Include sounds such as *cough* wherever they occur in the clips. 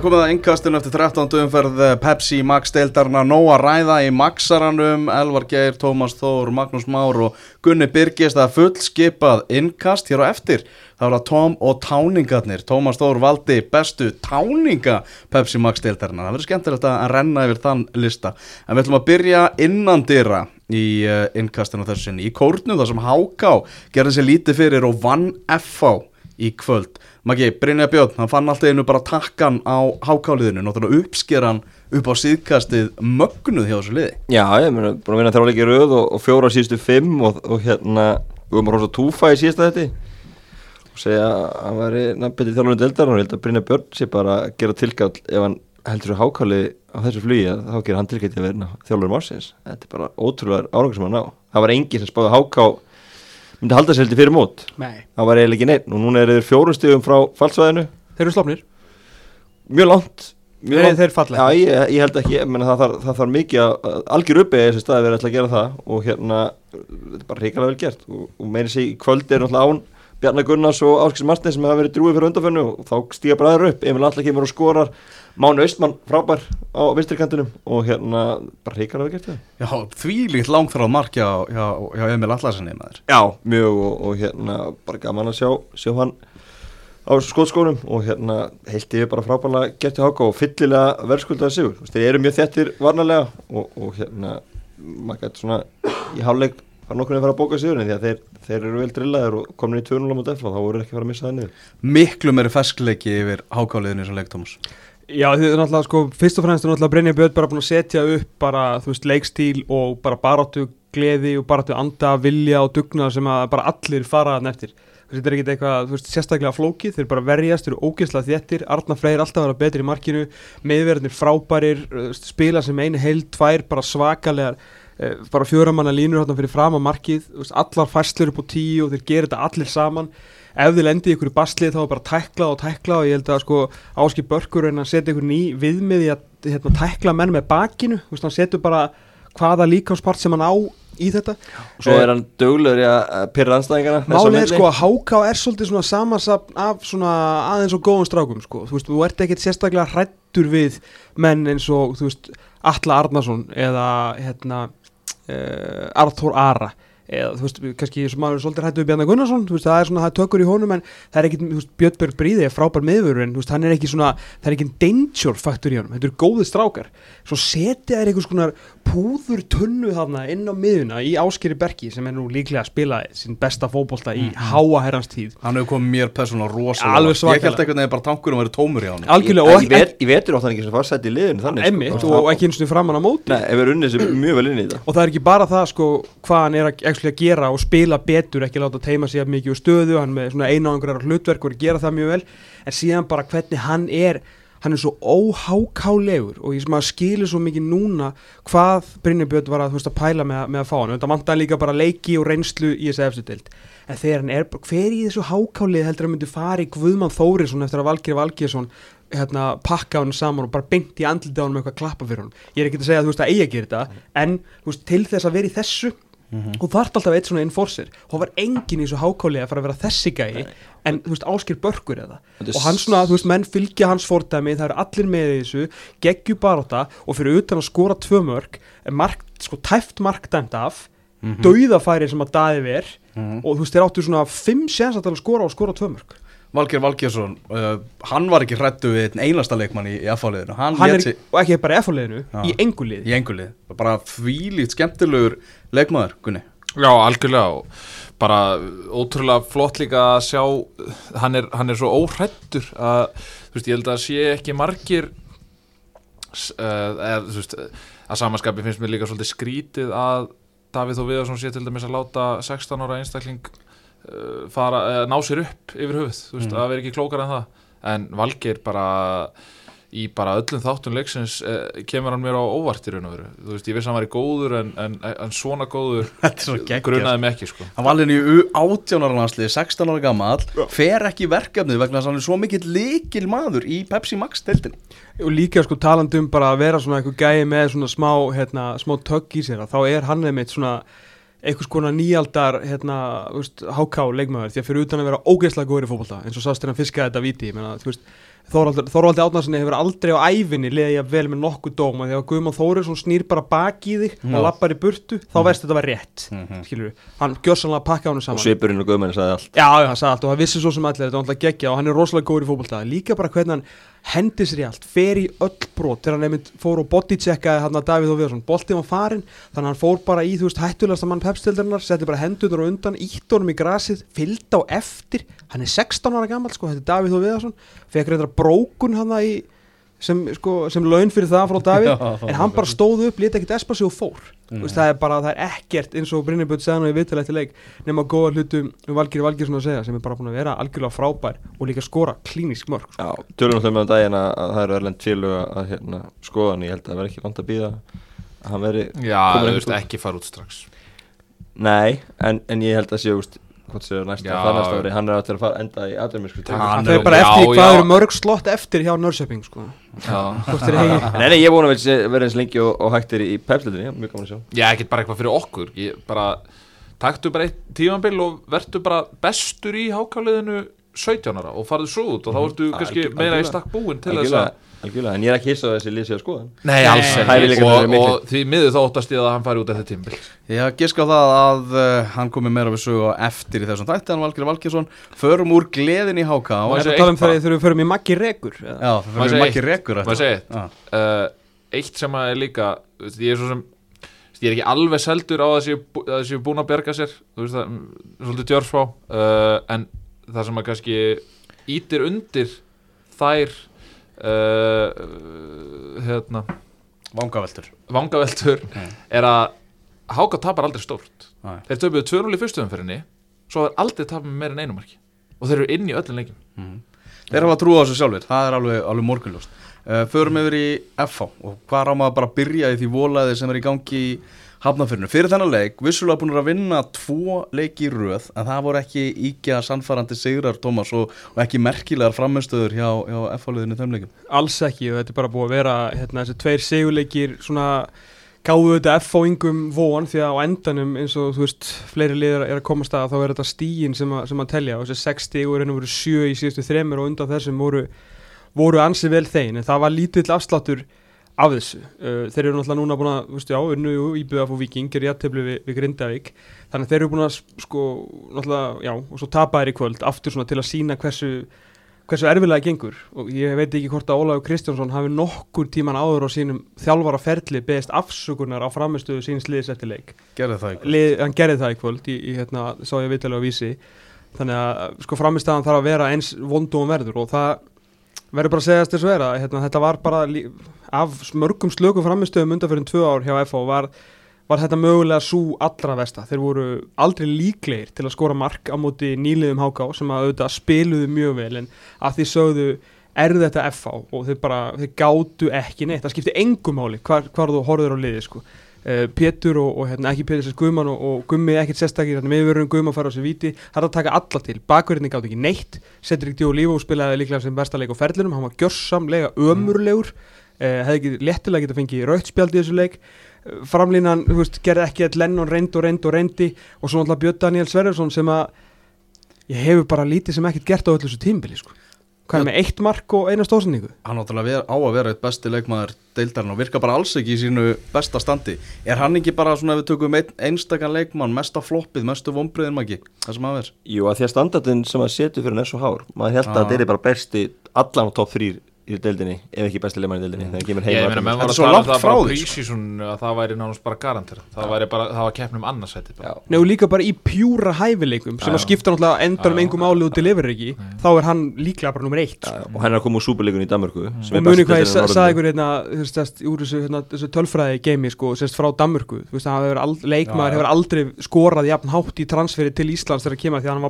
Það komið að innkastinu eftir 13. umferð Pepsi Max deildarna Nóa ræða í Maxaranum, Elvar Geir, Tómas Þór, Magnús Már og Gunni Birgis það er fullskipað innkast hér á eftir. Það var að Tóm og táningarnir, Tómas Þór valdi bestu táninga Pepsi Max deildarna. Það verður skemmtilegt að renna yfir þann lista. En við ætlum að byrja innandira í uh, innkastinu þessu sinni. Í kórnu þar sem Háká gerði sér lítið fyrir og vann FH í kvöld. Maggi, Brynja Björn, hann fann alltaf einu bara takkan á hákáliðinu, náttúrulega uppskeran upp á síðkastið mögnuð hjá þessu liði. Já, ég meina, búin að vinna þrjáleiki rauð og, og fjóra síðustu fimm og, og hérna, við varum rosa túfa í síðasta þetta og segja að hann væri nafnbetið þjálfurinn deildar og ég held að Brynja Björn sé bara að gera tilgáll ef hann heldur þessu hákáli á þessu flugi að þá gerir hann tilgætti að vera þjálfurinn ársins. Þetta er bara ótrúlega árangur sem hann ná. Það var enginn sem spáði háká myndi halda sér heldur fyrir mót? Nei. það var eiginlega ekki neitt. Og núna er þeir fjórum stíðum frá fallsvæðinu Þeir eru slopnir mjög langt. Mjög Þeir, langt. þeir falla. Já, ég, ég held ekki, menn, það, þarf, það þarf mikið að algjör uppi þessi staði verið að gera það. Og hérna, þetta er bara reikalega vel gert. Og, og meiri sig í kvöldi er náttúrulega án Bjarnar Gunnars og Áskis Martins sem hafa verið drúið fyrir undanfönnu og þá stíga bara aðra upp. Emil Allar kemur og skorar Máni Austmann frábær á vinstrikantinum og hérna bara reikalega vel gert það Já, því líkt langþráð markja hjá, hjá Emil Allarssoni maður. Já, mjög og, og hérna bara gaman að sjá, sjá hann á skótskónum og hérna heilt yfir bara frábærlega gert í háka og fyllilega verðskuldaði sigur. Þú veist, Þeir eru mjög þettir varnarlega og, og hérna maður gæti svona í hálfleik fara nokkur að fara að bóka sigurinn því að þeir, þeir eru vel drillaðir og komin í 2-0 á mót eftir og þá voru ekki að fara að missa það niður. Miklu meiri feskleiki yfir hákáliðinu sem leik Tómas. Já, þið er náttúrulega, sko, fyrst og fremst er náttúrulega Brynja Björn bara búin að setja upp bara, þú veist, leikstíl og bara baráttu gleði og baráttu anda, vilja og dugnað sem að bara allir fara hann eftir. Þú veist, þetta er ekkit eitthvað, þú veist, sérstaklega flókið, þeir bara verjast, þeir eru ógeðslega þéttir, Arna Freyr alltaf vera betri í markinu, meðverðinir frábærir, spila sem einu heil, tvær, bara svakalegar, eh, bara fjóramanna línur hérna fyrir fram á markið, allar færslur upp á tíu og þeir gera þetta allir saman ef þið lendir í ykkur baslið þá er bara tækla og tækla og ég held að sko Áski Börkur en að setja ykkur ný viðmið í að hérna, tækla menn með bakinu. Þú veist, hann setur bara hvaða líkanspart sem hann á í þetta. Og svo er hann döglegur í að pyrra anstæðingarna. Málið er sko að Háká er svolítið svona samansapn af svona aðeins og góðum strákum sko, þú veist, þú ert ekkert sérstaklega hrættur við menn eins og, þú veist, Alla Arnason eða, hérna, uh, Arþór Ara eða, þú veist, kannski sem maður er svolítið hrættu við Bjarnar Gunnarsson, þú veist, það er svona, það er tökur í honum en það er ekkit, þú veist, Björnberg Bríði er frábær miðvörur en, þú veist, hann er ekki svona það er ekki danger faktur í honum, þetta eru góði strákar svo setja þær einhvers konar púður tunnu þarna inn á miðuna í Áskeri Bergi sem er nú líklega að spila sin besta fótbolta í háa herrans tíð Hann hefur komið mér persónulega rosalega. Alveg Ég held einhvern veginn bara tankurum að vera tómur hann. í, vet, í vetur hann ekki sem farsætt í liðinu þannig. emmitt sko. og, og ekki eins og framan á móti Nei, ef við unnið sem mjög vel inn í þetta. og það er ekki bara það sko hvað hann er að, að gera og spila betur ekki láta teima sig mikið úr stöðu hann með svona eina einhverjar hlutverk og er að gera það mjög vel. En síðan bara hvernig hann er hann er svo óhákálegur og ég sem að skilur svo mikið núna hvað Brynjabjörn var að, veist, að pæla með, með að fá hann. Þetta vantar líka bara leiki og reynslu í þessi efstu dild en þegar hann er, hver í þessu hákálið heldur að myndi fara í Guðmann Þórisson eftir að Valgir Valgirsson hérna, pakka hann saman og bara beint í andlita hann með eitthvað klappa fyrir hann ég er ekki að segja að þú veist að eigi að gera þetta en veist, til þess að vera í þessu og þarf alltaf eitt svona enforcer. Það var enginn í þessu hákáli að fara að vera þessi gæi en þú veist Áskir Börkur eða og hann svona, þú veist, menn fylgja hans fordæmi það eru allir með þessu, geggju baróta og fyrir utan að skora tvö mörg mark, sko tæft mark dæmt af mm dauðafæri sem að daði ver Mhm. og þú veist, þeir áttu svona fimm séns að skora og skora tvö mörg Valgeir Valgeirsson, uh, hann var ekki hrættu við einn einasta leikmann í, í F-áliðinu. Hann, hann er, sig og ekki bara F-liðinu, Já. í engu liði í engulið. Bara þvílít skemmtilegur leikmaður, Gunni. Já, algjörlega og bara ótrúlega flott líka að sjá hann er, hann er svo óhrættur að þú veist, ég held að sé ekki margir uh, eða, þú veist, að samanskapi finnst mér líka svolítið skrítið að Davíð Þó Viðarsson sé til dæmis að láta 16 ára einstakling fara, uh, ná sér upp yfir höfuð, þú veist, Mm. að vera ekki klókar en það. En Valgeir bara í bara öllum þáttum leiksins uh, kemur hann mér á óvart í raun og veru. Þú veist, ég viss að hann væri góður en, en, en svona góður *laughs* svo grunaði mig ekki sko. Hann var alveg í 18 ára landslið, 16 ára gammal, fer ekki í verkefnið vegna þess að hann er svo mikill likil maður í Pepsi Max deildinni. og líka sko talandi um bara að vera svona eitthvað gæi með svona smá, hérna, smá tögg í sér þá er hann einmitt svona einhvers konar nýjaldar hérna, háká leikmaður því að fyrir utan að vera ógeðslega góður í fótbolta eins og sást þegar hann fiskaði þetta viti þú veist, Þorvaldur, Þorvaldi Átnarssoni hefur aldrei á æfinni liðið ég vel með nokkuð dóma þegar Guðmann Þórisson snýr bara baki í þig Já. og lappar í burtu, þá veist þetta var rétt Mhm. skilur hann gjörsanlega pakka hann og saman svipurinn og guðmenni sagði allt. Já, hann sagði allt og hann vissi svo sem allir, þetta var alltaf geggja og hann er rosalega góður í fótbolta. Líka bara hvernig hann hendi sér í allt, fer í öll brot þegar hann einmitt fór og bodycheckaði hann að Davíð og Viðarsson, boltið var farin þannig að hann fór bara í, þú veist, hættulegasta mann pepstildarinnar setti bara hendunar og undan, ítt honum í grasið fylgd á eftir, hann er 16 ára gammal sko, þetta er Davíð og Viðarsson. Fekk reyndar brókun hann í sem, sko, sem laun fyrir það frá Davíð. En hann bara stóð upp, leta ekkert espa sig og fór. Mm. veist, það er bara, það er ekkert eins og Brynjabjörn segði hann í viðtala eftir leik nema góða hlutum um Valgir Valgirsson að segja sem er bara búin að vera algjörlega frábær og líka skora klínisk mörg sko. Já, tölum náttúrulega með um daginn að, að það eru erlend félög að, hérna, skoða hann, ég held að það verði ekki vant að býða að hann veri, Já, þú veist, ekki fara út strax. Nei, en, en ég held að sé, hvort séu næsta, Já. það næsta ári, hann er að fara enda í aðdæmisku hann er- bara eftir hvað eru mörg slott eftir hjá Nörsöping sko. Nei, nei, ég er búin að vera- eins lengi og, og hægt er í pepslitinni, mjög gaman að sjá. Já, ekkert bara eitthvað fyrir okkur. Ég bara, taktu bara eitt tímanbil og vertu bara bestur í hákáliðinu 17 ára og farðu svo út og þá ertu kannski meira í stakk búin til þess að algjörlega, en ég er ekki hissa á þessi lýsi að skoða Nei, alls Nei, ekki og, og því miður þá óttast ég að hann fari út eftir tímabil Ég haf giska á það að uh, hann komi meira við sögu á eftir í þessum þætti hann Valgir Valgjesson förum úr gleðin í HK og segja þetta tala um bara? þegar við förum í Maggi Rekur eða? Já, það fyrir segja makki rekur Má ég segja eitt? Já. uh, Eitt sem að er líka ég er svo sem ég er ekki alveg seldur á að séu, bú- að séu búin að berga sér þú veist það, svolítið djörfá uh, en það sem að kannski ítir undir þær uh, hérna. Vangaveltur. Vangaveltur Mm. er að Háka tapar aldrei stórt. Nei. þeir töpuðu 2-0 í fyrstu umferðinni svo er aldrei tapar með meira en einu marki. Og þeir eru inn í öllum leikim Mhm. Þeir hafa trú á þessu sjálfur, það er alveg, alveg morgunljóst. Uh, Förum yfir í FH og hvað á maður bara að byrja í því volaði sem er í gangi í hafnafyrinu Fyrir þennan leik, vissulega búin að vinna tvo leiki röð en það voru ekki íkja sannfærandi sigrar Tómas og, og ekki merkilegar framistöður hjá, hjá FH-liðinu þeim leikum alls ekki og þetta er bara búið að vera hérna, þessi tveir sigurleikir svona gáðu þetta F-fóingum von því að á endanum eins og þú veist fleiri liðar er að koma að staða þá er þetta stíin sem, að- sem að telja. Og þessi 6 stígur henni voru 7 í síðustu þremur og undan þessum voru, voru ansi vel þein en það var lítill afsláttur af þessu. Uh, þeir eru náttúrulega núna búin að, þú veist já, unnu í BF og Viking, er jættefli við, við Grindavík. Þannig að þeir eru búin að sko, náttúrulega, já, og svo tapa þeir í kvöld aftur svona til að sína hversu hversu erfilega gengur. Og ég veit ekki hvort að Ólafur Kristjánsson hafi nokkur tíman áður á sínum þjálfara ferli beðist afsökunar á framistöðu síns liðs eftir leik. Gerði það ekki Lið, hann gerði það í kvöld í, í hérna, sá ég viðtali á vísi. Þannig að sko framistæðan þarf að vera eins vondu og verður og það verður bara að segjast þess að hérna, þetta var bara af mörgum slökum framistöðum undanfyrir tvö ár hjá FH var, var þetta mögulega svo allra versta. Þeir voru aldrei líklegir til að skora mark á móti nýliðum HK sem að auðvitað spiluðu mjög vel en að því sögðu er þetta FH og þeir bara, þeir gátu ekki neitt. Það skipti engum máli hvar, hvar þú horfður á liði sko. Uh, Pétur og, og hérna, ekki Pétur sérst Guðmann og, og Gummi ekkert sérstakir hérna, meðverðum Guðmann fara á sér víti. Það er að taka alla til, bakverðinni gátt ekki neitt. Cedric Díolífó spilaði líklega sem besta leik á ferlinum, hann var gjörsamlega ömurlegur uh, hefði ekki léttilega getað fengið rautspjald í þessu leik. Uh, framlínan, þú veist, gerði ekki að Lennon reynd og reynd og reyndi og svo náttúrulega Björn Daniel Sverjarsson sem að ég hefur bara lítið sem ekkert gert á öllu þessu tímbili sko. hvað er með eitt mark og eina stóðsendingu Hann náttúrulega ver, á að vera eitt besti leikmaður deildarinn og virka bara alls ekki í sínu besta standi. Er hann ekki bara svona ef við tökum ein, einstakann leikmann, mesta floppið, mestu vombriðin maki, það sem að ver Jú, að því að standardin sem að setu fyrir hann er svo hár. Maður held að Já. þetta er bara besti allan á top 3 í deildinni ef ekki besti leikmann í deildinni þegar hann kemur Ég heim meina, menn Þetta var er að svo tala um langt það frá því, sko. að það væri nánast bara garantir það væri bara, það var keppnum annarsæti. Nei og líka bara í pjúra hæfileikum sem að skipta náttúrulega endanum engum álið og deliveri ekki þá er hann líklega bara nummer eitt Já, og hann er að koma úr súperleikunni í Danmörku sem og muni hvað ég sagði ykkur hérna, úr þessu, hérna, þessu tölfræði geimi sko, sérst frá Danmörku. Leikmaður hefur aldrei skorað jafn hátt í transferi til Íslands þegar kemur því að hann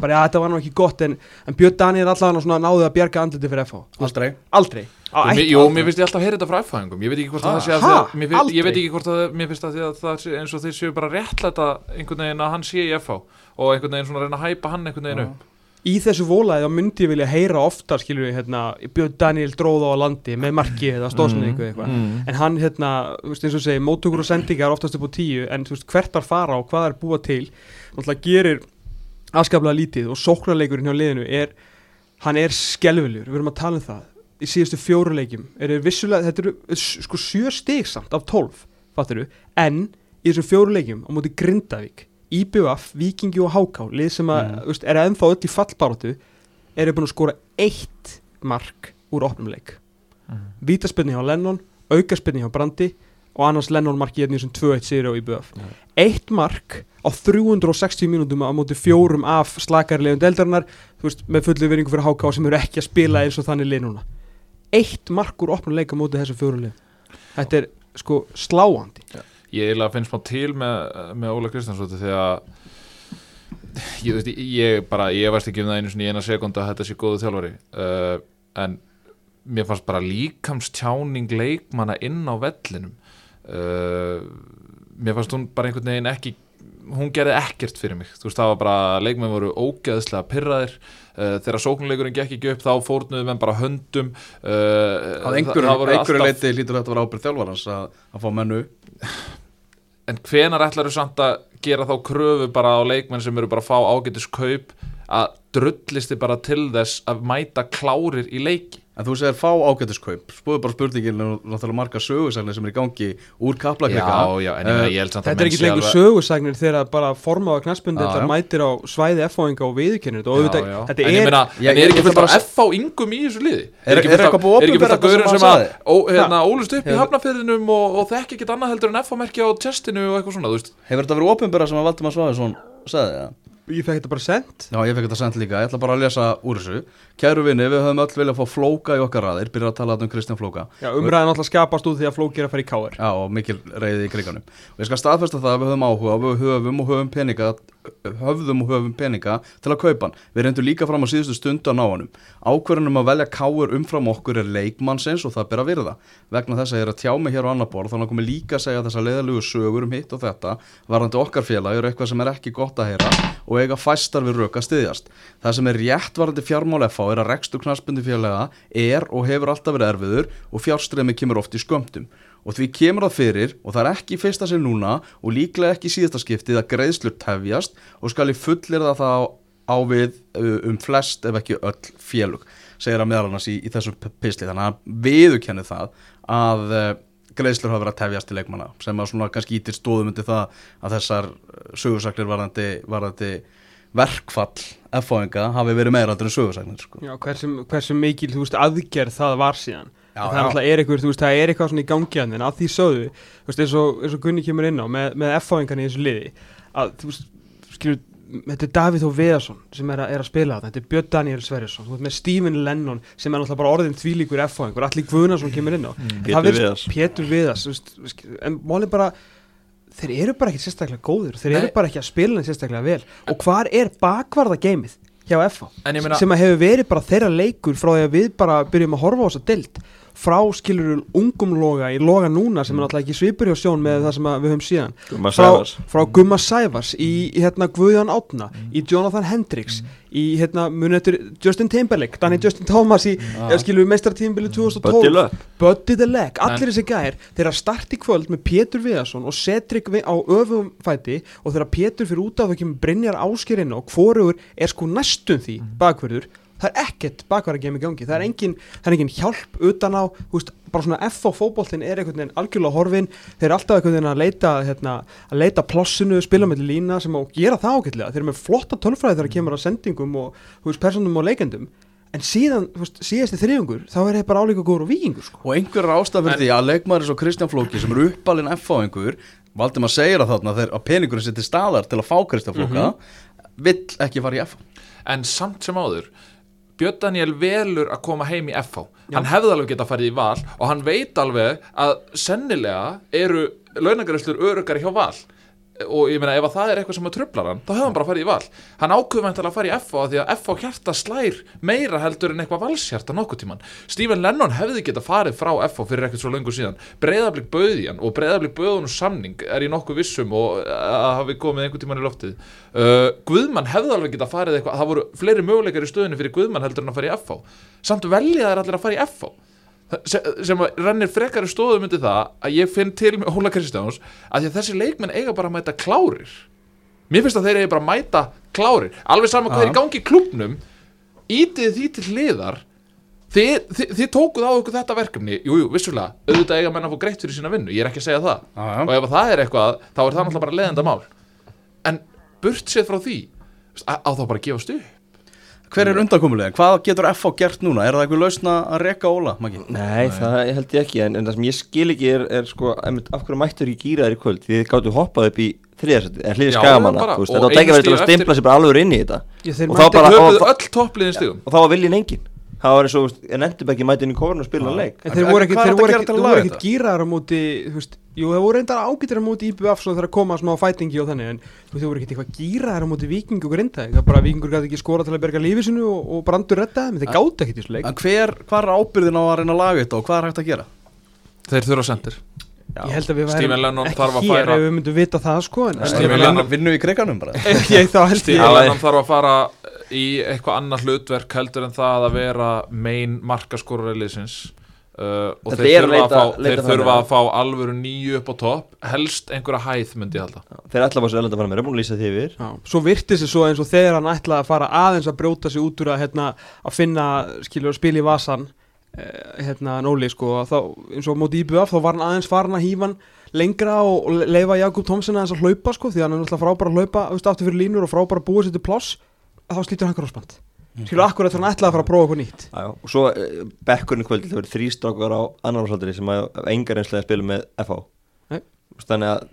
bara að þetta að var nú ekki gott en, en Björn Daniel allavega svona náði að bjarga andliti fyrir FH Aldrei aldrei Jú, mér- aldrei. finnst ég alltaf að heyra þetta frá F-fæðingum Ég veit ekki hvort að Ha? það sé að að mér finnst, Ég veit Aldrei? ekki hvort að mér finnst að að það sé eins og þeir séu bara réttlæta einhvern veginn að hann sé í F-fá og einhvern veginn svona reyna að hæpa hann einhvern veginn upp í þessu volaði þá myndi ég vilja heyra ofta skilur við hérna Björn Daniel dróða á landi með marki eða stóðsendingu Mm. eitthvað en hann hérna, þú veist eins og segi móttökur og sendingar oftast upp á tíu en þú veist hvert var fara og hvað er búa til náttúrulega gerir askaplega lítið og sóknarleikurinn hjá liðinu er hann er skelvilegur, við erum að tala um það. Í síðustu fjóru leikjum eru vissulega, þetta eru s- sko sjö stig samt af tólf, fattur en í þessum fjóru leikjum á móti Grindavík IBF, Víkingi og Háká lið sem að, mm. veist, er ennþá öll í fallbaróttu eru búin að skora eitt mark úr opnum leik. Vítaspinni hjá Lennon, aukaspinni hjá Brandi og annars Lennon marki hérna í þessum 2-1 sigur á IBF eitt mark á 360 mínútum á móti fjórum af slakarlegum deildarinnar þú veist, með fullu veringu fyrir HK sem eru ekki að spila eins og þannig lið núna. Eitt mark úr opnum leik á móti þessu fjórum lið þetta er sko sláandi. Ég eiginlega finnst smá til með, með Óla Kristjánsdóttir því að ég, veist, ég bara, ég varst ekki um það einu eina sekund að þetta sé góðu þjálfari. Uh, en mér fannst bara líkamstjáning leikmanna inn á vellinum. Uh, mér fannst hún bara einhvern veginn ekki hún gerði ekkert fyrir mig. Þú veist það var bara, leikmenn voru ógeðslega pyrraðir uh, þegar sóknuleikurinn gekk ekki upp þá fórnuðu menn bara höndum. Uh, Að einhverju, einhverju leiti lítur þetta að vera ábyrð þjálfarans að, að fá mennu En hvenar ætlar þú samt að gera þá kröfu bara á leikmenn sem eru bara að fá ágætis kaup að drullisti bara til þess að mæta klárir í leiki En þú segir fá ágætiskaup. Spúðu bara spurningin um náttúrulega marga sögusagnir sem er í gangi úr kaplaklika. Já, já, en ég, meina, ég held samt að þetta er ekki lengur alveg- sögursagnir þegar bara formáða knæspundi Já, þetta mætir á svæði F-fáinga og viðkennir og auðvitað, já. þetta en ég er meina, en ég- er ekki fullt bara- af F á yngum í þessu liði? Er- ekki er fullt af- er þetta sem að hérna, ólust upp í hafnafyrðinum og, og þekki ekkert annað heldur en F á á chestinu og eitthvað svona, þú veist. Hefur þetta verið opinbera sem að Valdimar Svaðisson sagði það? Ég fekk þetta bara sendt Já, ég fekk þetta sendt líka, ég ætla bara að lesa úr þessu. Kæru vinni, við höfum öll viljað fá flóka í okkar raðir. Byrjar að tala um Kristján Flóka. Já, umræðan alltaf skapast út því að flóki er að fara í káar Já, og mikil reyði í kriganum Og ég skal staðfesta það að við höfum áhuga við höfum og höfum peninga höfðum og höfum peninga til að kaupa hann. Við reyndum líka fram á síðustu stundu að ná honum. Ákvörðunum að velja káur umfram okkur er leikmannsins og það ber að virða. Vegna þess að ég er að tjá mig hér á annar borð Þannig að komi líka að segja þessa leiðalugu sögur um hitt og þetta Varðandi okkar félag eru eitthvað sem er ekki gott að heyra Og eiga fæstar við rök að styðjast. Það sem er rétt varðandi fjármál FH er að rekstur knarsbundi félaga er og hefur alltaf verið erfiður og fjárstremi kemur oft í skömmtum og því kemur það fyrir og það er ekki í fyrsta sinn núna og líklega ekki í síðasta skiptið að greiðslur tefjast og skal ég fullir það á, á við uh, um flest ef ekki öll félug segir að meðal annars í, í þessum pisli þannig að viðurkenni það að greiðslur hafa verið að tefjast til leikmanna sem að svona kannski ítir stóðum undir það að þessar sögursaklir varðandi, varðandi verkfall F-fáinga hafi verið meira heldur en sögursaklir sko. Já, hversu, hversu mikil, þú veist, aðgerð það var síðan Já, það já. er alltaf er eitthvað, þú veist, það er eitthvað svona í gangi hann en að því sögðu, þú veist, eins og, eins og Gunni kemur inn á með, með F-fáingan í þessu liði að, þú veist, skilur þetta er Davíð Þó Viðarsson sem er að, er að spila þetta, þetta er Björn Daniel Sverjesson þú veist með Stephen Lennon sem er náttúrulega bara orðin þvílíkur F-fáingur, allir Guðnarsson kemur inn á Mm. Pétur Viðars. Pétur Viðars, þú veist, en máli bara þeir eru bara ekki sérstaklega góður þeir Nei. eru bara ekki að spila henni sérstaklega vel og hvar er bakvarða geimið hjá FH En ég meina- sem að hefur verið bara þeirra leikur frá því að við bara byrjum að horfa á þessa deild frá skilur ungum loga í loga núna sem er náttúrulega ekki svipur hjá sjón með það sem við höfum síðan. Gumma frá, frá Gumma Sævars í, í hérna Guðjón Átna í Jonathan Hendricks í hérna munið Justin Timberlake Danny Justin Thomas í mm. skilur meistartímbili 2012 Buddy the Leg, allir þessi gæðir þeir að starta í kvöld með Pétur Viðarsson og Cedric á öfum fæti og þegar Pétur fyrir út af þau kemur Brynjar Áskerinn og hvorugur er sko næstum því bakverður það er ekkert bakverða game í gangi. Það er engin, það er engin hjálp utan á þú veist, bara svona F á fótboltin er einhvern veginn algjörlega horfin, þeir eru alltaf einhvern veginn að leita, hérna, að leita plossinu spila með lína sem á að gera það ágætlega. Þeir eru með flotta tölfræði þegar kemur að sendingum og þú veist, personum og leikendum. En síðan, þú veist, síðasti þriðjungur þá er þeir bara álíka góður og vikingur sko. og einhver er því að leikmaður eins og Kristján Flóki sem er uppalinn Valdimar segir að þarna þeir, að peningurinn sitt staðar til að fá Kristján Flóka vill ekki fara í F en samt sem áður Björn Daniel velur að koma heim í FH hann hefði alveg getað farið í val og hann veit alveg að sennilega eru launagræslur örugari hjá val og ég meina ef að það er eitthvað sem að trublar hann þá hefði hann bara farið í val. Hann ákveðum að fara í FH því að FH hjarta slær meira heldur en eitthvað valshjarta nokkuð tíman Stephen Lennon hefði getað farið frá FH fyrir ekkert svo löngu síðan. Breyðablík bauði hann og breyðablík bauðunum samning er ég nokkuð vissum og að hafi komið einhvern tíman í loftið. Uh, Guðmann hefði alveg getað farið eitthvað það voru fleiri möguleikar í stöðinu fyrir Guðmann heldur en að fara í FH samt velja þær allir að fara í FH sem, að rennir frekari stóðum undir það að ég finn til með Óla Kristjáns að að þessi leikmenn eiga bara að mæta klárir. Mér finnst að þeir eru bara að mæta klárir. Alveg saman hvað er í gangi í klubnum ítið því til hliðar. Þið, þið, þið tókuð á ykkur þetta verkefni. Jú, jú, vissulega, auðvitað eiga menn að fá greitt fyrir sína vinnu, ég er ekki að segja það. Já, já. og ef það er eitthvað, þá er það náttúrulega bara leðenda mál en burt séð frá því á á þá bara að gefast upp Hver er undankomulegin? Hvað getur FH gert núna? Er það eitthvað lausna að reka Óla, Maggi? Nei, það held ég ekki en, en það sem ég skil ekki er, er sko, einmitt, af hverju mættur ekki gýraðir í kvöld því þið gáttu hoppað upp í þriðarsætti en hliði Já, skagamanna, þetta var verið til að stimpla sér bara alveg inn í þetta Ég, þeir og þá bara, Þeir og, þá var viljin engin það var eins og, en endur ekki mættin í kórun og spila leik En þeir voru er þetta? gýraðar á móti, þú veist, jú, þeir voru reyndar ágættir á móti IBF svo þegar koma smá fætingi og þannig, en þú voru ekkit eitthvað gýraðar á móti viking og grinda, það er bara að vikingur gæti ekki skora til að berga lífi sinu og, og brandur redda þeim, þeir gáti ekkit í þessu leik. En hver, hvað er ábyrðin á að reyna að laga þetta og hvað er hægt að gera? þeir þurfa sendir. Ég held að við værum þarf að ekki hér ef við myndum vita það, sko, en Lennon- Vinnu í kriganum bara. *laughs* Ég, Lennon þarf að fara í eitthvað annað hlutverk heldur en það að vera main markaskorarliðsins uh, og þeir, er þurfa, leita- að fá, þeir þurfa að fá alvöru nýju upp á topp helst einhverja hæð myndi ég halda. Þeir ætla að fá sér elenda fara með, er búin að lýsa því yfir. Já, svo virti sér svo eins og þegar hann ætlaði að fara aðeins að brjóta sig út úr að, hérna, að finna, skilur, að spila í vasan eh, hérna, Nóli, sko þá, eins og móti IBF, þá var hann aðeins farin að hífa hann lengra og, og leifa Jakob Thomsen aðeins að hlaupa, sko, því hann er náttúrulega frábæra að hlaupa, aftur fyrir línur og frábæra að búa sér til pláss, þá slítur hann krossband skilur, akkurat þegar hann ætlaði að fara að prófa eitthvað nýtt Já, já. og svo uh, bekkurinn kvöld það verið þrýstrákar á annarhalsaldri sem að engar einslega spila með FH Nei. Þannig að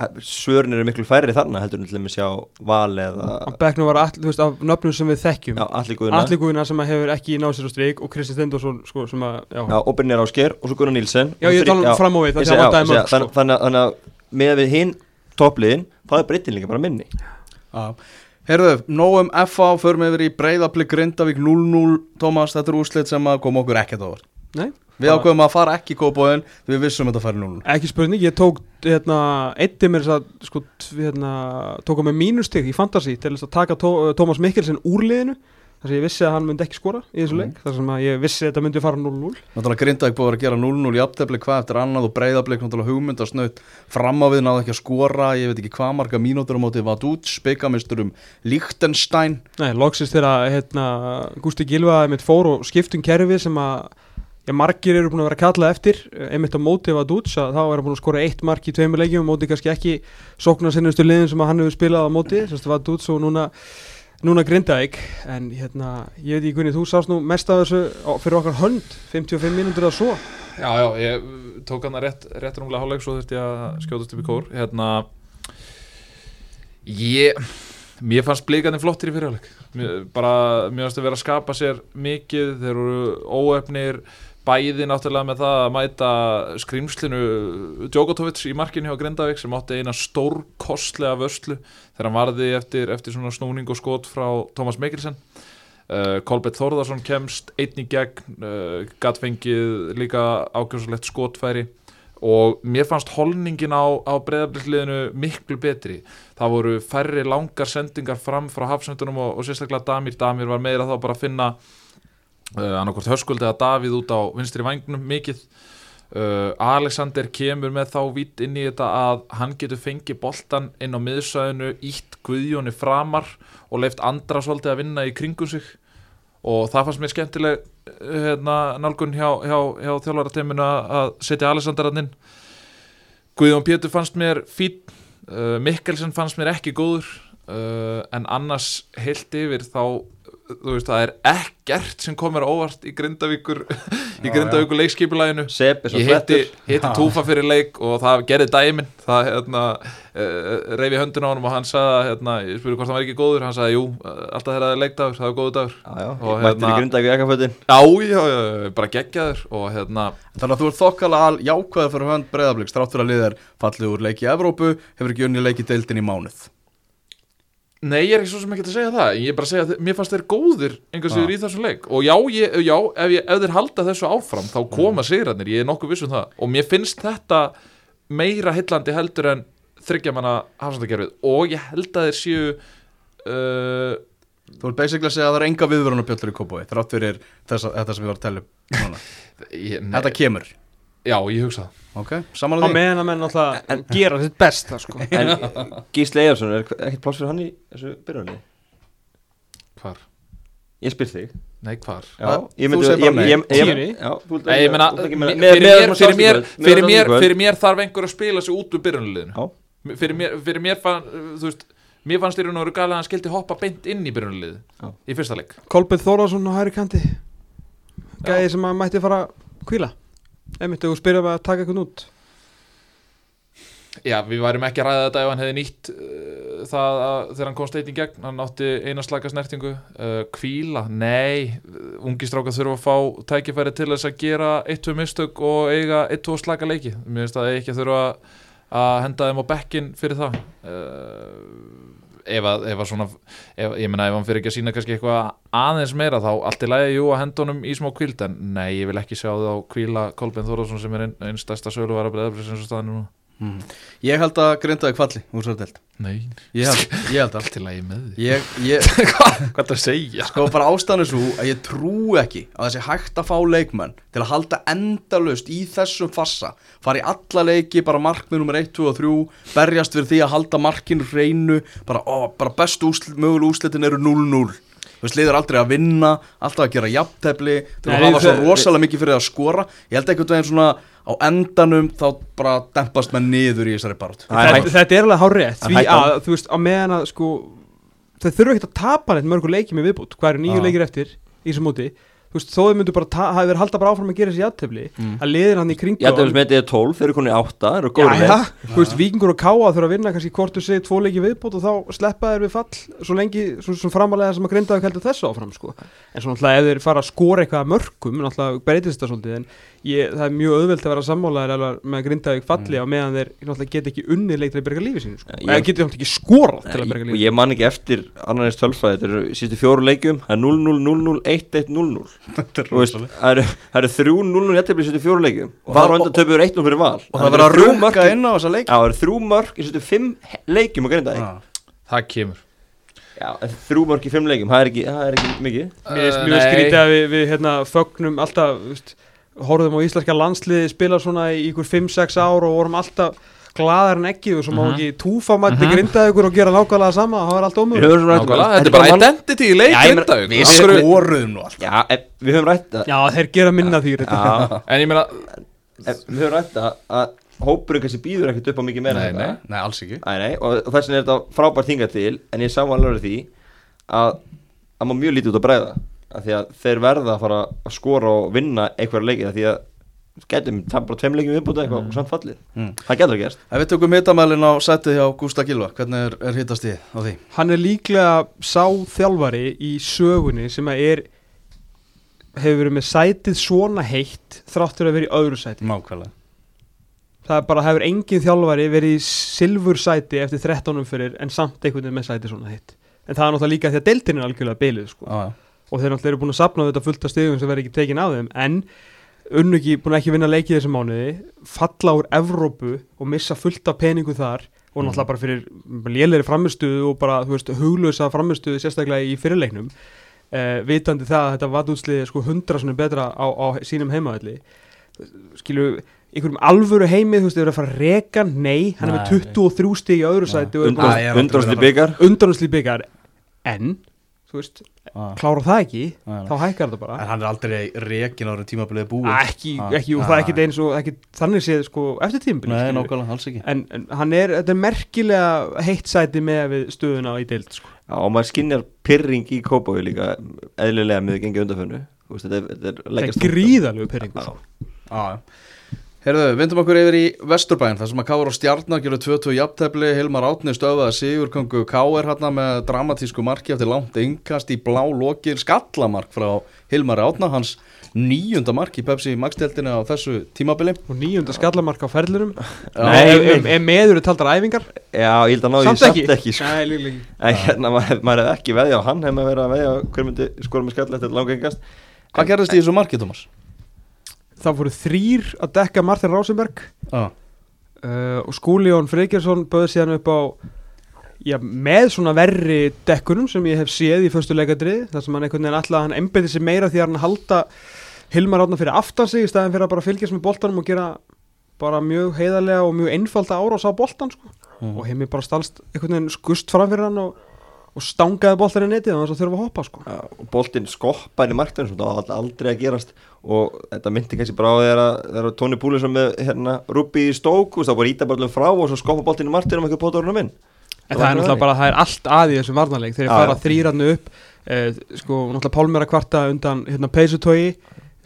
að svörin eru miklu færri þarna heldur en til að sjá val eða að Becknum var, all, þú veist, af nöfnum sem við þekkjum guðina sem að hefur ekki náð sér á strik og Kristi Stendorsson, sko, sem að, já, já, og Brynjar Ásker og svo Gunnar Nílsen Já, ég tala um fram á við, það að sko. þannig, þannig, þannig að með við hinn toppliðin þá er breytin líka bara minni Já. Herðu, nóum FH, förum yfir í breyðaplik Grindavík 0-0 Tómas, þetta er úrslit sem kom okkur ekkert over nei Við ákveðum að fara ekki í kópóin Við vissum þetta að fara í 0-0 Ekki spurning, ég tók hérna, eitti mér þess að sko, hérna, tók á mig mínustig í fantasy til þess að taka tó, Tómas Mikkelsen úr liðinu þar sem ég vissi að hann myndi ekki skora í þessu leik þar sem að ég vissi að þetta myndi fara 0-0 Náttúrulega Grindavík búið að að gera 0-0 í aftefli hvað eftir annað og breyðaplik náttúrulega hugmynd að snaut fram á við náðu ekki að skora ég veit ekki hvað marga mínútur á móti Vadúts byggamistur um Lichtenstein Nei, loksist þegar hérna, Gústi Gilva mitt fór og skiptum kerfi sem að já, margir eru búin að vera kallað eftir einmitt á móti var Dúts að þá er hann búin að skora eitt mark í tveimur leikjum og móti kannski ekki sóknar sinnustu liðin sem að hann hefur spilað á móti. Semst var Dúts og núna núna Grindavík en hérna, ég veit ekki hvernig þú sást nú mest af þessu fyrir okkar hönd 55 mínútur að svo. Já, já, ég tók hann að rétt, rétt rúmlega hálfleik svo þurfti ég að skjótast upp í kór. Hérna ég mér fannst blíkandi flottir í fyrirháleik bara, mér fannst að vera að skapa sér mikið, þeir eru óefnir bæði náttúrulega með það að mæta skrýmslinu Djokotovic í markinu hjá Grindavík sem átti eina stórkostlega vörslu þegar hann varði eftir, eftir svona snúning og skot frá Thomas Mikkelsen. Uh, Kolbett Þórðarsson kemst einn í gegn uh, gatfengið líka ákjómsalegt skotfæri og mér fannst holningin á, á breyðabliðsliðinu miklu betri. Það voru færri langar sendingar fram frá hafsendunum og, og sérstaklega Damir. Damir var meira þá bara að finna uh, annarkvort höskuld eða Davíð út á vinstri vangnum mikið. Uh, Alexander kemur með þá vitt inn í þetta að hann getur fengið boltan inn á miðsæðinu ítt Guðjóni framar og leift andra svolítið að vinna í kringum sig. Og það fannst mér skemmtileg hérna, nálgun hjá, hjá, hjá þjálfarateiminu að setja Alexander hann inn. Guðjón Pétur fannst mér fín uh, Mikkelsen fannst mér ekki góður uh, en annars heilt yfir þá þú veist það er ekkert sem komur óvart í Grindavíkur *laughs* í Grindavíkur leikskipulæginu er ég hitti Já. Túfa fyrir leik og það gerði dæmin það hérna, uh, reyfi höndin á honum og hann sagði hérna, ég spurði hvort hann var ekki góður. Hann sagði jú, alltaf þegar það er leikdagur það er góður dagur. Já, já, Og mættir hérna- í grindag í ekkafötin já, já, já, bara geggjaður. Og hérna, Þannig að þú ert þokkala al jákvæður fyrir hönd breyðabliks fyrir að liðar fallið úr leiki í Evrópu Hefur ekki unni leiki deildin í mánuð nei, ég er ekki svo sem ekki að segja það. Ég er bara að segja að mér fannst þeir góðir einhvers vegar í þessum leik. Og já, ég, já ef, ég, ef þeir halda þessu áfram þá koma sigrarnir, ég er nokkuð viss um það. Og mér finnst þetta meira hillandi heldur en þryggjamanna hafsandakerfið og ég held að þeir séu uh, Þú ert basically að segja að það er enga viðvörunarpjöllur í Kópói Þrátt fyrir þessa, þetta sem við varum að tella um *laughs* Þetta kemur. Já, ég hugsa það Ok, á samanlega því meðan að menn alltaf gera sitt besta sko. *laughs* En Gísli Ejarsson, er ekkert pláss fyrir hann í þessu byrjunni? Hvar? Ég spyr þig Nei, hvar? Já, Hvað? ég Þú myndi segir bara nei. Tíunni? Já, þú ert Nei, ég meina, þú ert ekki mi- með- með- fyrir mér- fyrir mér- þarf einhver að spila sig út úr byrjunarliðinu Já. fyrir mér, fyrir mér fann, þú veist mér fannst þér nú að gæla að hann skildi hoppa beint inn í byrjunarliði Já. í fyrsta leik Kolbjörn Þórðarsson á hæri kanti gæði sem að mætti fara að kvíla einmitt og spyrja mig að taka eitthvað út. Já, við værum ekki að ræða þetta ef hann hefði nýtt uh, það að þegar hann kom steit í gegn hann átti eina slaka snertingu. Uh, kvíla, nei ungi strákar þurfa að fá tækifæri til þess að gera eitt-tvö mistök og eiga eitt-tvö slaka leiki. Mér finnst að það ekki að þurfa að henda þeim á bekkin fyrir það. Uh, ef að, ef að svona ef, ég meina ef hann fyrir ekki að sína kannski eitthvað aðeins meira þá allt í lagi jú að henda honum í smá kvíld en nei, ég vil ekki sjá það á kvíla Kolbein Þórðarsson sem er einn ein stærsta sölu var að breyða sem staðinu núna Mm. Ég held að grindaði kvalli úr svo delt Nei, Ég held, *laughs* ég held að allt í lagi með því Ég, ég, *laughs* Hvað? Er það að segja? sko bara ástæðan er svo að ég trú ekki að þessi hægt að fá leikmenn til að halda endalust í þessum fassa. Fara í alla leiki, bara markmið nummer 1, 2 og 3, berjast fyrir því að halda markinu hreinu, bara, ó, bara bestu úsl, möguleg úslitin eru 0-0 þú veist, liður aldrei að vinna alltaf að gera jafntefli, til að hafa svo rosalega mikið fyrir að skora. Ég held einhvern veginn svona á endanum þá bara dempast menn niður í þessari er þetta, er alveg hár rétt því að þú veist á meðan að sko þau þurfa ekkert að tapa neitt mörgur leiki með viðbútt hvað eru nýju leikir eftir í þessu móti þú veist þó þau myndu bara hafi verið halda bara áfram að gera þessi játtöfli Mm. að liðir hann í kringu að með þetta er 12, þeir eru konið 8, þeir eru góður já, þú veist, vikingur og káa þurfa að vinna kannski hvort þú segir tvo leiki viðbót og þá sleppa þeir við fall svo lengi, svo, framalega sem að grindaðu heldur þessu áfram, sko. En svo náttúrulega ef þeir fara að skora eitthvað að mörgum, náttúrulega breytist þetta svolítið, en ég, það er mjög auðvelt að vera sammálaðir alveg með að grindaðu falli á meðan þeir get ekki unnið leik til að berga lífi sínu, sko. Ég- Eða getur náttúrulega ekki skorað til að berga og lífi ég man ekki eftir annarins tölfræði, þetta eru sístu fjóru leikjum það er 0-0, 0-0, 1-1, 0-0 Þú veist, það eru- það eru 3-0 jættefli í sístu fjóru leikjum. Og það er á undan töpuður 1-0 fyrir val. og það verður að mörk- inn á þessa leik Já, það eru þrjú mörk í sístu 5 leikjum að grinda Já. Það kemur. Þrjú mörk í 5 leikjum, það er ekki, það er ekki mikið. Mér finnst Uh, mjög skrítið að við, við hérna, fögnum alltaf, horfðum á íslenska landsliði spila svona í ykkur 5-6 ár og vorum alltaf glaðar en ekki og svo má Mhm. ekki túfa mætti Mhm. grinda ykkur og gera nákvæmlega sama, það var allt Við ómögulegt. höfum rætt Nákvæmlega, Þetta er bara identity í leik meina, Grindavík. við skoruðum nú allt Já, við höfum rætt að Já, þeir gera minna því þetta. Já, En ég meina við höfum rætt að hópurinn kannski býður ekkert upp á mikið meira Nei, en nei. Nei, alls ekki Nei, nei, og, og þess vegna er þetta frábært hingað til en ég sá alveg því að að maður mjög lítið út að bregða að því að þeir verða að fara að skora og vinna einhverja leikið að því að getum það bara tveim leikið viðbúta eitthvað og samt fallið Mm. það getur gerst Ef við tökum hitamælin á setið hjá Gústa Gilva, hvernig er, er hitast í á því? Hann er líklega sá þjálfari í sögunni sem að er hefur verið með sætið svona heitt þráttur að vera í öðru sæti. Nákvæmlega Það er bara hefur engin þjálfari verið í silfur sæti eftir 13 fyrir en samt einhvern veginn með sætið svona heitt. En það er náttúrulega líka því að deildin er algjörlega beilið sko. Já, já. Og þeir náttúrulega eru búin að sapna þetta fullt af stegum sem verður ekki tekin af þeim. En unnu ekki, búin að ekki vinna leikið þessum mánuði falla úr Evrópu og missa fullt af peningu þar. Og náttúrulega bara fyrir lélegri framistuðu og bara, þú veist, huglösa framistuðu sérstaklega í fyrirleiknum. Uh, vitandi það að þetta vatútsliði sko hundra svona betra á, á sínum heimaðalli skilu, einhverjum alvöru heimið, þú veist, þeir eru að fara að reka nei, hann er með Nei, 23 stig í öðru sæti undanúsli byggar en, þú veist, Já. klára það ekki já. þá hækkar þetta bara En hann er aldrei rekin ára tímabilið búið ekki, Já. ekki, og það er ekki eins og ekki, þannig séð sko eftir ekki en, en hann er, þetta er merkilega heitt sæti með við stöðuna í deild sko. Já, og maður skinnjar pyrring í kópáðu líka eðlilega með gengið veist, þetta er, þetta er er gríðalegu pyrringur Já. Já, já Herðu, vindum okkur yfir í Vesturbæn þar sem að Káur og Stjarnar gerðu 2-2 jafntefli Hilmar Átni stöðaði Sigurkongu Káur hérna með dramatísku marki eftir langt yngkast í blá lokir skallamark frá Hilmar Átna hans nýjunda mark í Pepsi Max-deltinu á þessu tímabili. Og nýjunda skallamark á ferðlurum ef meður er taldar æfingar? Já, ég held að náðu ekki, samt ekki? sko. Nei, líklega ekki. En hérna, maður, hefði ekki veðja á hann hefði maður verið að veðja á hver myndi skora með skall eftir langa yngast Hvað gerðist í þessu marki, Thomas? Það voru þrýr að dekka Martin Rásenberg Já, uh, og Skúli Jón Freykjarsson böði síðan upp á já, með svona verri dekkunum sem ég hef séð í förstu leikadrið þar sem hann einhvern veginn alltaf hann embedi sig meira því að hann halda Hilmar átna fyrir aftan sig í staðin fyrir að bara fylgjast með boltanum og gera bara mjög heiðarlega og mjög einfalda árás á boltan sko. Mhm. og heimi bara stalst einhvern veginn skust fram fyrir hann og, og stangaði boltan í netið og þess að þurfa að hoppa sko. Og boltinn skoppar í marktunum sem það var aldrei að gerast. Og þetta myndi kannski bara á þegar Tóni Púlinsson með hérna, Rúbi í stók og það bara íta ballum frá og svo skoppa boltinn í marktunum eitthvað pótorunum inn. En það er náttúrulega bara, það er allt að í þessum varnarleik. Þegar ég fara þrýrannu upp eh, sko, náttúrulega Pálmur að kvarta undan hérna, peysutói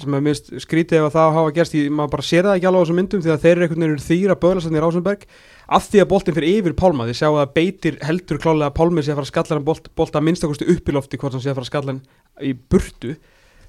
sem er mist skrítið ef að það hafa gerst í, maður bara sér það ekki alveg á þessum myndum því að þeir eru einhvern veginn þýra böðlastarnir í Rásenberg af því að boltin fyrir yfir Pálma þið sjáu að beitir heldur klálega að Pálmi sé að fara að skalla hann bolt, bolt að minnstakosti upp í lofti hvort hann sé að fara að skalla hann í burtu.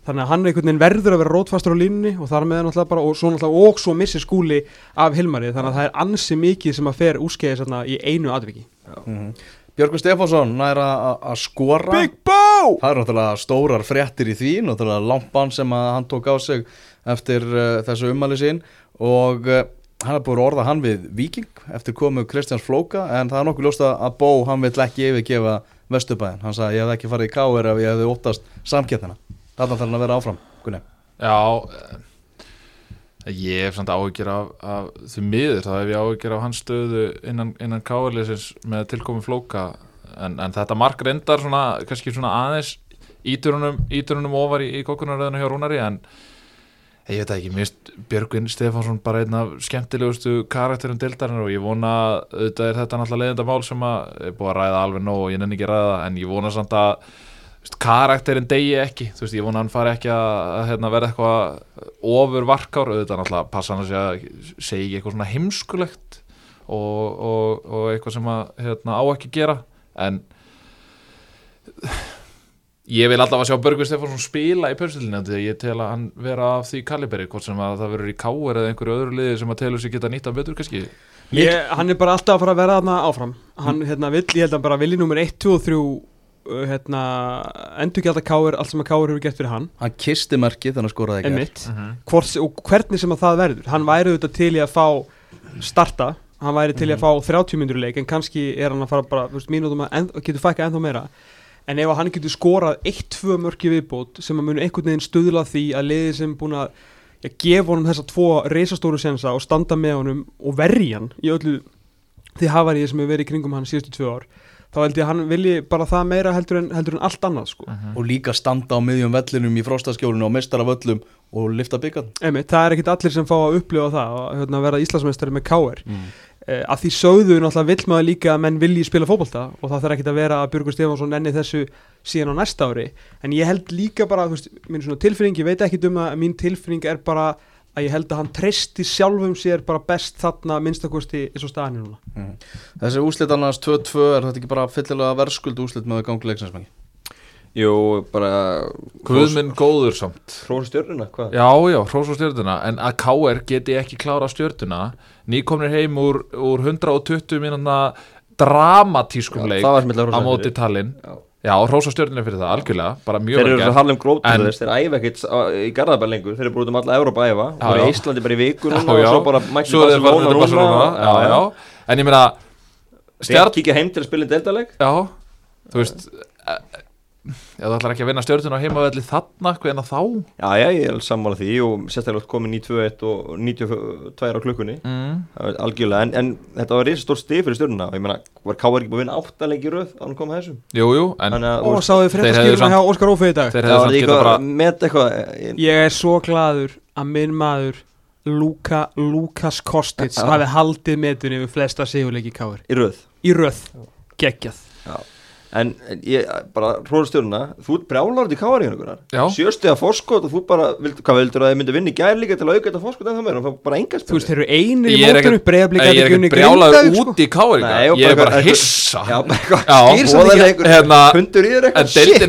Þannig að hann einhvern veginn verður að vera rótfastur á línunni og þar með náttúrulega bara og svo, náttúrulega, og svo missi skúli af Hilmari. Þannig að það er ansi mikið sem að fer úskeiðis í einu atviki. Mhm. Björgur Stefánsson nær að skora Bó! Það eru náttúrulega stórar fréttir í því náttúrulega lampan sem að hann tók á sig eftir uh, þessu ummæli sín og uh, hann er búin að orða hann við Viking eftir komu Kristjáns Flóka en það er nokkuð ljóst að Bó hann vill ekki yfirgefa Vesturbæðin hann sagði ég hef ekki farið í káir ef ég hefði óttast samkettina þarna þarf hann að vera áfram Gunni. Já Ég hef samt áhyggjur af, af því miður, þá hef ég áhyggjur af hans stöðu innan, innan káarleysins með tilkomi flóka. En, en þetta mark reyndar svona, kannski svona aðeins íturunum, ofar í, í kokkunaröðinu hjá Rúnari en ég veit ekki, finnst Björgvin Stefánsson bara einn af skemmtilegustu karakterum dildarinn og ég vona auðvitað er þetta náttúrulega leiðinda mál sem að er búið að ræða alveg nóg og ég nenni ekki að ræða en ég vona samt að karakterinn degi ekki. Þú veist, ég vona hann fari ekki að, hérna, verða eitthvað ofur varkár auðvitað náttúrulega passa hann að segja, ekki eitthvað svona heimskulegt og, og, og eitthvað sem að hérna, á ekki gera. En ég vil alltaf að sjá Börgur Stefánsson spila í pörstilinu því að ég tel að hann vera af því kaliberi hvort sem að það verður í káir eða einhverju öðru liði sem að telur sig geta nýtt af betur kannski. Ég, hann er bara alltaf að fara að vera þarna áfram. Hann hérna, vill, ég held að bara vilji nummer 1, 2 og 3 uh, hérna, endur ekki alltaf káir allt sem að káir hefur gert fyrir hann. Hann kisti merkið þannig að skoraði ekki einmitt, Hvort, og hvernig sem að það verður. Hann væri auðvitað til í að fá starta, hann væri til í að fá 30 myndur leik en kannski er hann að fara bara mínútum að getur fækka ennþá meira. En ef að hann getur skorað 1-2 mörki viðbót sem að munu einhvern veginn stuðla að því að liðið sem búin að ja, gefa honum þessa tvo reisastóru sensa og standa með honum og verja hann í öllu því hafaríði sem hefur verið í kringum hann síðustu tvö ár þá held ég að hann vilji bara það meira heldur en, heldur en allt annað sko. og líka standa á miðjum vellinum í fróstaskjólinu og mistar af öllum og lifta Einmitt, það er ekkit allir sem fá að upplifa það að hérna, vera Íslandsmeistari með káir mm. uh, að því sögðu náttúrulega vill maður líka að menn vilji spila fótbolta og það þarf ekkit að vera að Björgur Stefánsson nenni þessu síðan á næsta ári en ég held líka bara, veist, mín svona tilfinning ég veit ekkit um það, mín tilfinning er bara að ég held að hann treysti sjálfum sér bara best þarna minnstakosti eins og staðan er núna. Þessi úslit annars 2-2 er þetta ekki bara fyllilega verðskuld úslit með gangi leiksinsmengi Jú, bara Guðminn góður samt. Hrósa stjörnuna, hvað? Já, já, hrós og stjörnuna. En að KR geti ekki klára stjörnuna Nýkomnir heim úr, úr 120 mínúna dramatískum leik á móti talinn Já. Já, hrós og stjörnuna fyrir það, algjörlega Bara mjög Þeir vel eru Harlem Globetrotters, En- þeir æfa ekkert á- í Garðabæ lengur, þeir eru út um alla Európa að æfa. Og eru já. í Íslandi bara í vikunum og svo bara mætti þeir Barcelona já, já. En ég meina Stjarn, kíkja heim til að spila í deltaleg já. Þú veist þú ætlar ekki að vinna stjörnuna á heimavelli þarna, hvernig þá? Já, já, ég er sammála því og sérstaklega komin í 2-1 og 92 á klukkunni. Mm. Það er algjörlega, en, en þetta var reysa stór stið fyrir stjörnuna. Og ég meina, var Káar ekki búin að vinna áttalengi röð á hann kom að þessum? Jú, jú, en og sáðu fréttaskýruna hjá Óskar Ófið í dag. þeir var samt geta bara ég- ég er svo gladur að minn maður Luka, Lukas Kostic Já. hafi haldið metunni við flesta sigurleiki í káir í röð. Í röð, geggjað En en ég, bara, hróður stjörnuna, þú ert brjálar út í Káar í hennugunar Já. Sjöstu að fórskot og þú bara, vild, hvað vildur að þið myndi vinna í gær líka til að auka þetta fórskot en það meira, það bara enga þú veist, þeir eru einir í er ekkert- breyðablík Ég er ekkert brjálaður út í og Ég er bara bara hissa hérna, Hundur í þér En eitthvað í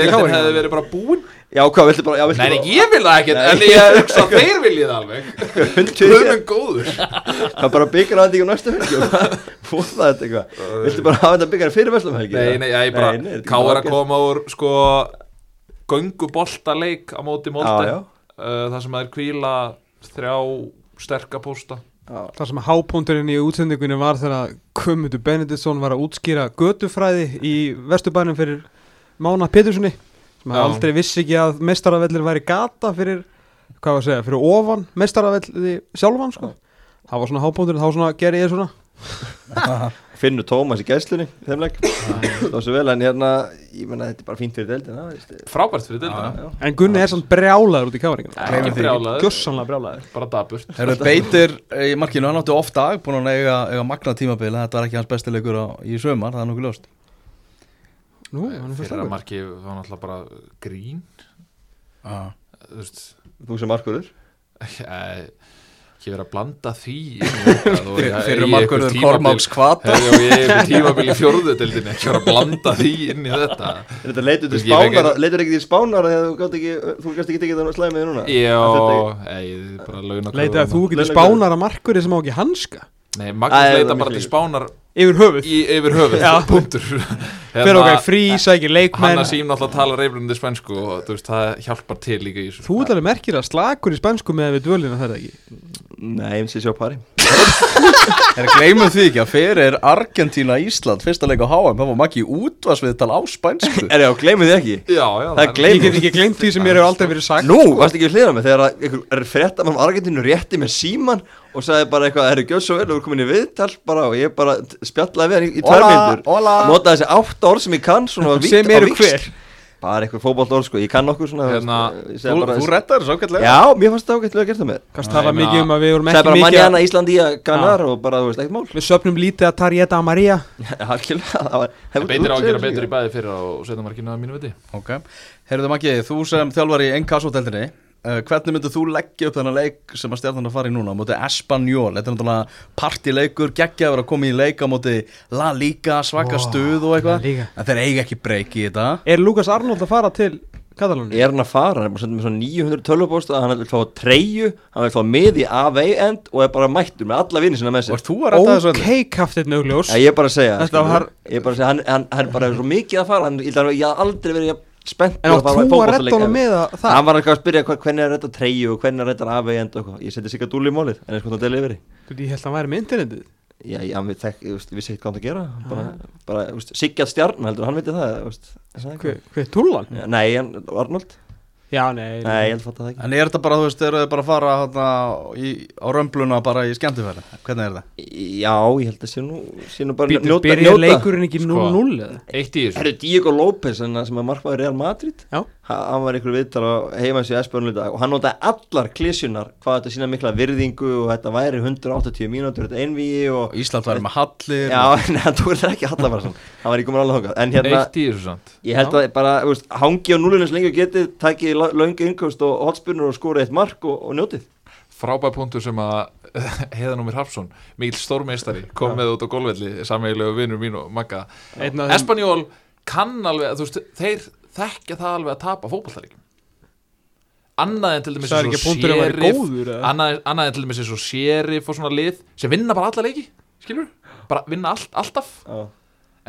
Deildin hefði verið bara búin Já, hvað viltu bara, já, viltu Nei, bara ég vil það ekkert En ég hugsa að þeir viljið alveg. Hundur í þér Guðmund góður. Það er bara byggja að þetta ekki á næstu helgi Fóða þetta eitthvað. Viltu bara hafa þetta byggja fyrir vestlum helgi Nei, nei, ég bara Nei, nei, er Ká er að koma úr sko Gönguboltaleik á móti Já, móti já Það sem það er kvíla Þrjá sterka pósta. Það sem að hápónturinn í útsendingunni var þegar Guðmundur Benediktsson var að útskýra götufræði í vesturbænum fyrir Mána Peturssoni sem Já. aldrei vissi ekki að mestaravellir væri gata fyrir, hvað var að segja, fyrir ofan mestaravelli sjálfan sko. það var svona hábúndur, þá svona gerði ég svona. *laughs* Finnur Tómas í gæslunni í þeim leik. Það var svo vel en hérna Ég menna þetta er bara fínt fyrir deildina. Frábært fyrir dildina Já, en Gunni er samt brjálaður út í brjálaður, gjössanlega brjálaður. Bara daburt Herru Beitir í markinu, hann átti ofta dag búin að eiga, eiga magna tímabil þetta var ekki hans besti leikur á, í sömar, það er nokkuð ljóst Nú, hann er Fyrir að leikur marki var náttúrulega bara grín ah. Þú veist. Þú sem markurður *laughs* eh, Ekki verið að blanda því einhver markurður Kormáks kvata og ég er einhver tímabil í fjórðudeldinni ekki verið að blanda því inn í þetta. *laughs* Þetta leitur til Þú veist, ég veit spánar ekki- Leitur ekki til spánar þegar þú gátt ekki Þú gæst ekki tekið það slæmið núna? Já, ei, bara launa leitið að þú getur Launakörfuna. spánar að markuri sem á ekki hanska? Nei, Magnús leita bara til spánar yfir höfuð. Í, yfir höfuð, Já. punktur. *laughs* Fyrir okkar frí, sækir Hann leikmenn. Að sím náttúrulega tala reyflunandi spænsku og veist, það hjálpar til líka í þú ert alveg merkir að slakur í spænsku með við dvölina þetta ekki? Nei, ég sé sjá pari. *laughs* Er gleymum því ekki að fyrir Argentína Ísland fyrsta leik á HM það var makki útvarsviðtal á spænsku. Er á, gleymið þið ekki? Já, já, Það er gleym- ég get ekki glemt því sem mér hefur aldrei verið sagt Nú, varst ekki við hliðina með þegar að ykkur er frétta með Argentínu rétti með síman og sagði bara eitthvað, það er gjöð svo vel og við komin í viðtal bara og ég bara spjallaði við hann í, í tvær Hola, myndur hola. notaði þessi átt orð sem ég kann svona sem á eru hver? Bara eitthvað fótbolt orð sko, ég kann okkur svona Hérna, ég segi Þú, bara, þú rettar þessu ágætlega. Já, mér fannst það ágætlega að gera það með. Kannski það ég meina- mikið um að við vorum ekki bara mikið Manjana, að, Íslandi, Ganar og bara, þú veist, ekkert mál. Við söpnum lítið að Tarjeta Maria. *laughs* Það var En Beitir á að gera betur í bæði fyrir á setjamarkinu að mínu viti. Ok, heyrðu Maggi, þú sem þjálfar í Enkasso-deldinni uh, hvernig myndir þú leggja upp þennan leik sem að stjarnan að fara í núna? Á móti Espanyol, þetta er náttúrulega partileikur, geggjaður að koma í leik á móti La Liga, svaka Ó, stuð og eitthvað, en þeir eiga ekki breyk í þetta. Er Lukas Arnold að fara til Katalóni? Er hann að fara, hann er bara sendið með svona 900 tölvupósta hann vil fá treyju, hann vil fá mið í AV-end og er bara mættur með alla vinni sinna með og sér að? Ok, kaftin augljós. Já, ég er bara að segja Þetta skilur, var- Ég er bara að segja, hann, hann, hann er bara svo mikið að fara hann, ég, spennt En þú að redda honum með að það? Hann var eitthvað að spyrja hvernig er þetta treyju og hvernig er þetta AV-end og eitthvað? Ég seti að dúli í mólið, en og það deli yfir Ég held að hann væri með internetið. Já, já, við veist, vissi eitthvað hann að gera. Bara, bara, veist, Siggjað stjarn, heldur hann viti það, er Hver, eitthvað? hver tullan? Já, Nei, Arnold Já, nei, Nei, ég held að það ekki En er þetta bara, þú veist, eru þið bara að fara hana, í, á römbluna bara í skemmtifæri? Hvernig er það? Já, ég held að sé nú, sé nú bara Býtu, byrjar leikurinn ekki 0-0 eða? Eitt í þessu Herru, Diego López en það sem er markmaður Real Madrid Já. Ha, hann var einhver viðtal á heima sér Esbjörn og hann notaði allar klísjunar hvað þetta sína mikla virðingu og þetta væri 180 mínútur, þetta einvíi og Og Ísland var með hallir já, en hann tók þetta ekki allar bara svona. Hann var ekki komin alveg hókað en hérna, samt. Ég held að bara þú veist, hangi á núlunins lengi og getið takið löngu innkost og hotspurnur og skorið eitt mark og, og njótið. Frábær punktur sem að *laughs* Heiðanúmir Hafsson, mikill stórmeistari kom með út á golfvelli, sammeilegu vinnur mín og Magga. Einn af þeim- Espanjól kann alveg, þú veist, þeir þekkja það alveg að tapa fótballtaríkjum annað en til dæmis eins og eða? annað, annað en til dæmis eins og Sheriff og svona lið sem vinna bara alla leiki skilur, bara vinna allt, alltaf. Já,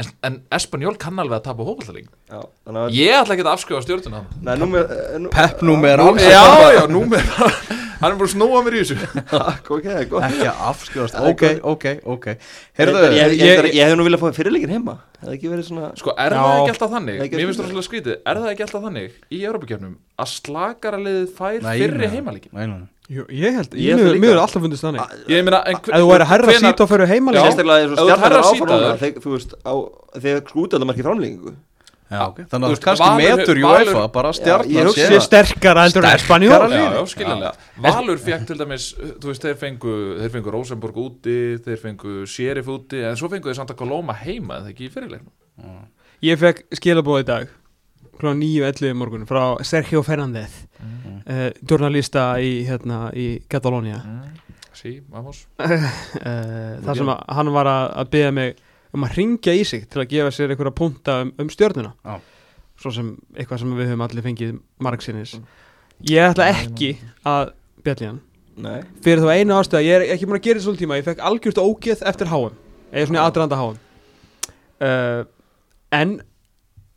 en, en Espanjól kann alveg að tapa að ég ætla ekki að afskjóða stjórnuna eh, Pep númer já, já, númer *laughs* hann er bara að snúa mér í þessu *laughs* ok, gott Ekki að afskjóðast, ok, ok, ok Heyrðu, ég, ég, ég- hef nú viljað fá fyrirleikin heima hefði ekki verið svona Sko, er Já. það ekki alltaf þannig? Mér finnst það skrítið. svolítið skrítið Er það ekki alltaf þannig í Európa-kefnum að slakara liðið fær nei. heimalíkin? Jú, Ég held, Ég mér er alltaf fundist þannig. Ég meina, en Ef þú væri að herra hvenær- sít og fyrir Já. heimalega sérstaklega eins og þú stjarnar herra áfram sítaður- núna, þeir- þú veist, á, þegar skútaldamarki framlengingu. Já, ok. Þannig Þú að veist, kannski Valur- metur Valur- UEFA bara hugsa- Sé sterkara heldur en lið. Já, já, skiljanlega Valur fekk til dæmis, þú veist, þeir fengu þeir fengu Rosenborg úti, þeir fengu Sheriff úti, en svo fengu þeir samt að Kolóma heima, eða ekki í fyrirleiknum? Ég fekk skilabóð í dag kl. 9.11 morgun frá Sergio Fernández mm. uh, journalista í, hérna, í Katalónia mm. Sí, vamos. *laughs* Uh, þar sem að hann var að, byggja mig um að ringja í sig til að gefa sér einhverja punta um, um stjörnuna. Já. svo sem eitthvað sem við höfum allir fengið margsinnis. Ég ætla ekki að bjalli hann. Nei, fyrir þá einu ástöða, ég er ekki múin að gera þetta svolítið tíma ég fekk algjört ógeð eftir HM eða svona í aðdraðanda HM uh, en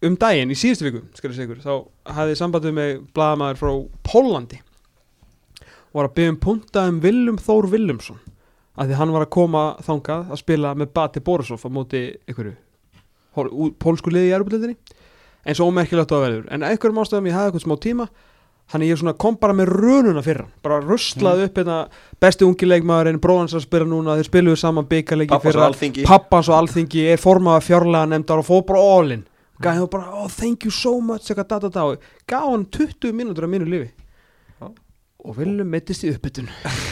um daginn í síðustu viku, ykkur þá hafði sambandið með blaðamaður frá Pólandi og var að byggja um punta um Willum Þór Willumsson af því hann var að koma þangað að spila með Bati Borisov á móti ú- pólsku liði í Europildinni eins og ómerkilegt á að verður. En einhverjum ástæðum ég hafði eitthvað smá tíma þannig ég svona kom bara með rönuna fyrir hann bara ruslaði upp hérna besti ungi leikmaðurinn, bróðans að spila núna þeir spiluðu saman og alþingi. Pappans og alþingi er formaða fjárlega nefndar og fóð bara all-in gæði hann bara, oh thank you so much gaf hann 20 mínútur af mínu lífi. Já. og viljum mittist í uppbytun.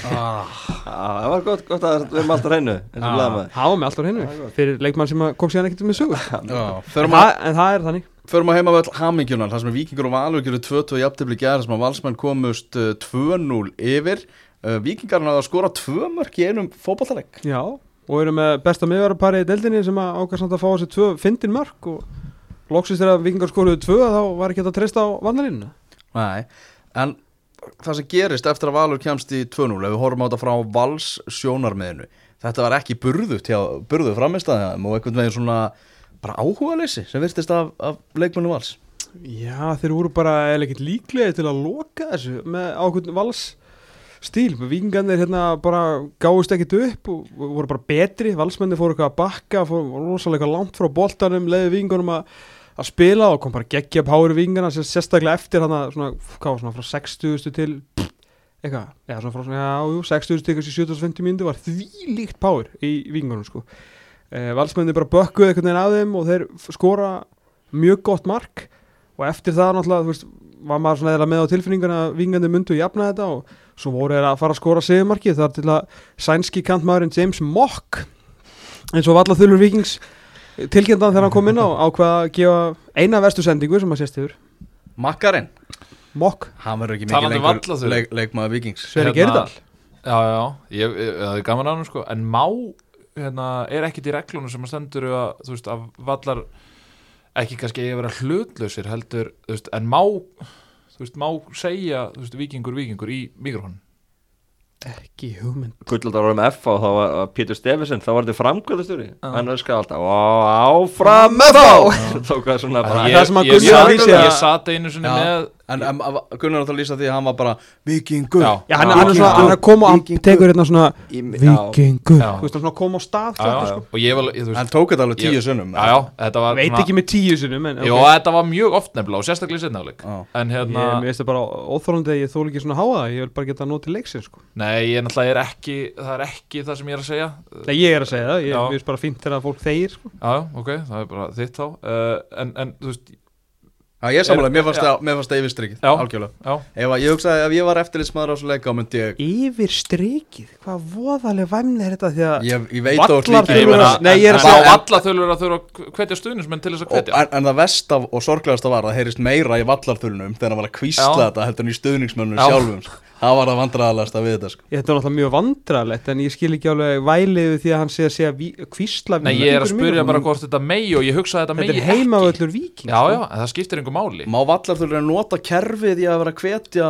Ah, Já, Það var gott, gott að við erum alltaf hreinu eins og Já. blaðmaður það var með alltaf hennu fyrir leikmann sem að kom síðan ekkert með sögur já, en, það, en það er þannig. Förum að heima völl hamingjunar, það sem er vikingur og valur gerðu 2-2 jafntefli gæra sem að valsmenn komust uh, 2-0 yfir. Uh, Vikingarinn hafði að skora 2 mörk í einum fótballtaleg já, og erum með besta miðvarapari í deildinni sem að ákast samt að fá þessi tvö fyndin mörk og loksist þegar vikingar skoruðu tvö þá var ekki hægt að treysta á vandalínuna. Nei, en það sem gerist eftir að valur kemst í 2-0 ef við horfum á þetta frá vals sjónarmiðinu þetta var ekki burðugt hjá burðuð framistæðum og einhvern veginn svona bara áhugaleysi sem virtist af, af leikmennu vals. Já, þeir voru bara eða ekkert líklega til að loka þessu með ákveðin vals stíl, vikingarnir hérna bara gáðist ekkert upp og og voru bara betri, valsmenni fóru eitthvað að bakka fóru rosalega langt frá boltanum leiði vikingunum að, að spila og kom bara geggja vikingarna, sér- sérstaklega eftir hann svona, hvað var svona frá 60 til eitthvað, já svona frá svona, já, jú, 60 til kannski 750 mínúti var því líkt páir í vikingunum sko. Eh, valsmenni bara bökkuðu einhvern veginn af þeim og þeir skora mjög gott mark og eftir það náttúrulega, þú veist, var maður svona eða með á tilfinninguna að vingandi myndu jafna þetta og svo voru þeir að fara að skora segumarki þar til að sænski kantmaðurinn James Mock eins og valla þulur vikings tilkjöndan þegar hann kom inn á ákvað að gefa eina verstu sendingu sem að sést yfir? Makkarinn, Mock, hann verður ekki mikið leik, leikmaður vikings Sverri Hérna- Gerdal Já, já, ég, ég, það er gaman á hann sko. En má, hérna, er ekkit í reglunum sem að stendur að, þú veist, að vallar ekki kannski að vera hlutlausir heldur, þú veist, en má þú veist, má segja, þú veist, vikingur, vikingur í mikrofon ekki hugmynd með F og þá var var Pétur Stefensen þá var þetta framkvæðastjóri Já. hann öskar alltaf áfram með þá *laughs* það svona bara það sem að ég, Gunnar ég, lýsi ég, að- ég sat einu sinni Já. með En um, Gunnar er alltaf að lýsa því að hann var bara vikingur Já. Já, hann, Já, hann er svona, hann er að koma og tekur hérna svona Vikingur. Þú veist, hann svona koma á stað já, já, sko. Hann veist, tók þetta alveg tíu sunnum já, já, þetta var Veit ekki með tíu en Jó, þetta var mjög oft nefnilega og sérstaklega í. En Ég, hérna, veist það bara óþólandi að ég þól ekki svona háa Ég vil bara geta nót til leiksin sko. nei, ég er ekki það er ekki það sem ég er að segja. Nei, ég er að segja það, ég finnst bara fínt þegar fólk þegir sko. Já, það ég sammála, mér fannst það- mér fannst það yfirstrykið, algjörlega. Já. Ef að, ég hugsaði, ef ég var eftirlitsmaður á svo leika, þá myndi ég Yfir strikið, hvað voðalega væmni er þetta því að Ég, ég veit á meina, Nei, ég er að segja- en Valla þurfur að þurfa að hvetja stuðnismenn til þess að hvetja. en, en það vest af og sorglegast var að það heyrist meira í vallarþulunum þegar hann var að kvísla þetta heldur en í stuðningsmönnum Já. sjálfum sko. Það var það vandræðalegast að við þetta sko. Þetta er náttúrulega mjög vandralegt en ég skil ekki alveg væliðu því að hann sé að sé að ví, kvísla Nei, ég er að spyrja bara hvort þetta megi og ég hugsa að þetta megi Þetta er heimavöllur viking Já, sko. já, en það skiptir einhver máli má vallarþulunum nota kerfið í að vera að hvetja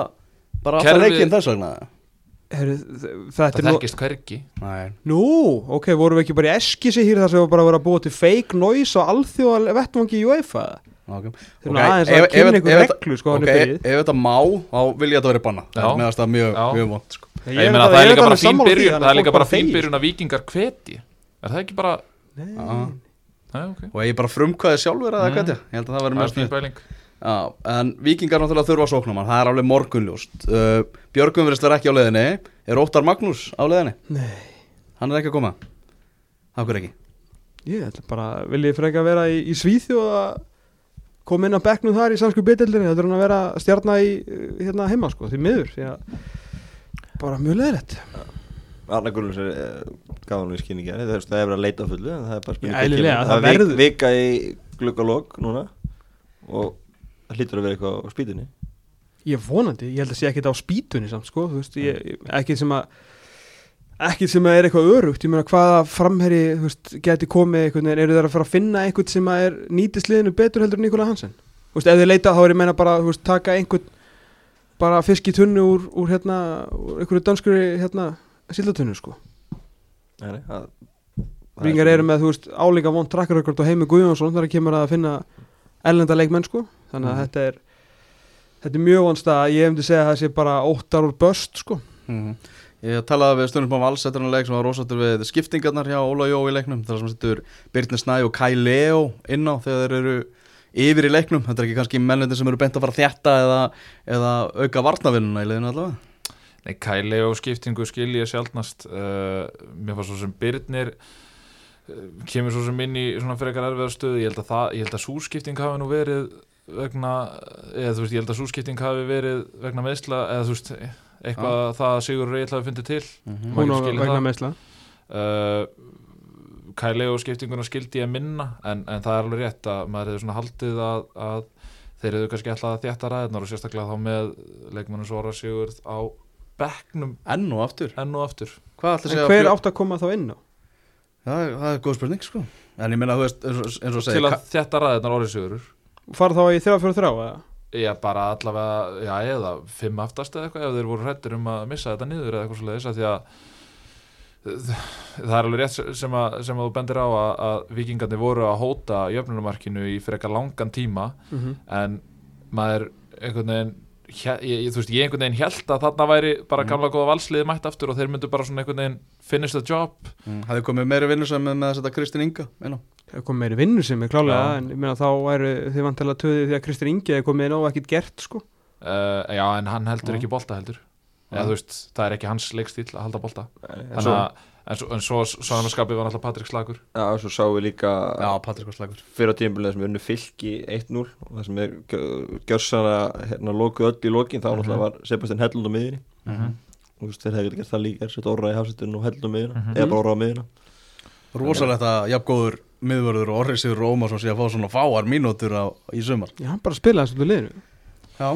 bara alltaf Kerfið- leikinn þess vegna Heru, Þetta Það er nú þekkist hvergi Nei. Nú, ok, vorum við ekki bara í eskisi hér þar sem við bara verið að búa til fake noise og alþjóða vettvangi í UEFA Okay. Þeir eru aðeins að kynna ykkur reglu, sko, hann ok, er ef, byrjuð. ef þetta má, þá vil ég að þetta veri banna Já. það er það mjög, Já. mjög vond sko. Ég Ég er meina þetta- það er líka bara fín byrjun Það er að líka bara fín byrjun að vikingar hvetji. Er það ekki bara og ég bara frumkvæði sjálfur að Mm. hvetja. Ég held að það veri Það mjög er snið en vikingar náttúrulega þurfa að sókna mann, það er alveg morgunljóst. Björgum verðist vera ekki á leiðinni. Er Óttar Magnús á leiðinni? Nei, Hann ekki ekki koma inn á bekknum þar í sannsku bytildinni þetta er hann að vera stjarnar í hérna heima sko, því miður því bara mjög leðilegt Arna Gullins er eh, gaf hann í skynningi það er er verið að leita fullu það er bara kemur. það er vika í gluggalók núna og það hlýtur að vera eitthvað á spýtunni. Ég vonandi, ég held að sé ekkert á spýtunni samt sko, þú veist, ég, ekkert sem að ekkert sem að er eitthvað örugt ég meina hvaða framherri, veist, geti komið einhvern veginn, eru þeir að fara að finna einhvern sem að er nýtist liðinu betur heldur en Nikola Hansen? Þú veist, ef þið leita þá er ég meina bara, þú veist, taka einhvern bara fisk í tunnu úr, úr hérna, úr einhverju danskuri hérna, sildatunnu sko. Nei, það- Vingar eru með, þú veist, álíka vond trakkarökkort og Heimi Guðjónsson þar að kemur að finna ellenda leikmenn sko. Þannig að Mhm. þetta er þetta er mjög vonst að ég hefndi segja að það sé bara óttar úr böst sko. Mhm. Ég talaði við stundum á valsetturinn leik sem var rósattur við skiptingarnar hjá Óla Jó í leiknum þar sem sittur Birnir Snæ og Kai Leo inn á þegar þeir eru yfir í leiknum, þetta er ekki kannski mennandi sem eru beint að fara þjætta eða, eða auka varnavinnuna í liðinu allavega? Nei, kæli og skiptingu skil ég sjálfnast uh, mér fannst svo sem Byrnir uh, kemur svo sem inn í svona frekar erfiðar stöðu, ég held að að súskipting hafi nú verið vegna, eða þú veist, ég held að súskipting hafi verið vegna meðsla, eða þú veist eitthvað það að Sigur Reyl hafi fundið til. Mhm. Hún á vegna það. meðsla uh, Kæli og skiptinguna skildi ég minna en, en það er alveg rétt að maður hefur svona haldið að, að þeir hefur kannski alltaf að þjætta ræðnar og sérstaklega þá með leikmannu Svora Sigurð á bekknum. Enn og aftur, enn og aftur. Að En segja hver átt að koma þá inn á? það, er- það er góð spurning sko. En ég minna þú veist, eins og, eins og til segja að þjætta ræðnar orðið Sigurður. Fara þá í þrjá fyrir þrjá eða? Já, bara allavega, já, eða fimm aftast eða eitthvað, ef þeir voru hrættir um að missa þetta niður eða eitthvað svo leiðis, því að það er alveg rétt sem að, sem að þú bendir á að, að vikingarnir voru að hóta jöfnunumarkinu í frekar langan tíma Mm en maður einhvern veginn ég, þú veist, ég einhvern veginn held að þarna væri bara gamla góða valsliði mætt aftur og þeir myndu bara svona einhvern veginn finish the job. Mm, hafði komið meiri vinnu sem með, með að Kristinn Inga inn á Það kom meiri vinnu sem er klálega en ég meina þá væru þið vantilega töðið því að Kristinn Ingi hefði komið inn og ekkert gert sko? Uh, já, en hann heldur Já. ekki bolta heldur. Já. eða veist, það er ekki hans leikstíl að halda bolta. En að, en svo, en svo, svo hann skapið var náttúrulega Patrik Slagur. Já, svo sáum við líka já, Patrik var slagur. fyrir á tímabilið sem við unnu fylki 1-0 og það sem er gjörsana hérna lokuð öll í lokin þá náttúrulega var Sebastian Hellund á miðinni Mhm. og þú veist þeir hefði gert það líka sett orra í hafsettinu og Hellund á miðina Mhm. eða bara orra á miðina rosalegt að jafngóður miðvörður og Orri Sigur Rómarsson sé að fá svona fáar mínútur á, í sumar. Já, hann bara spilaði þessu liðinu. Já,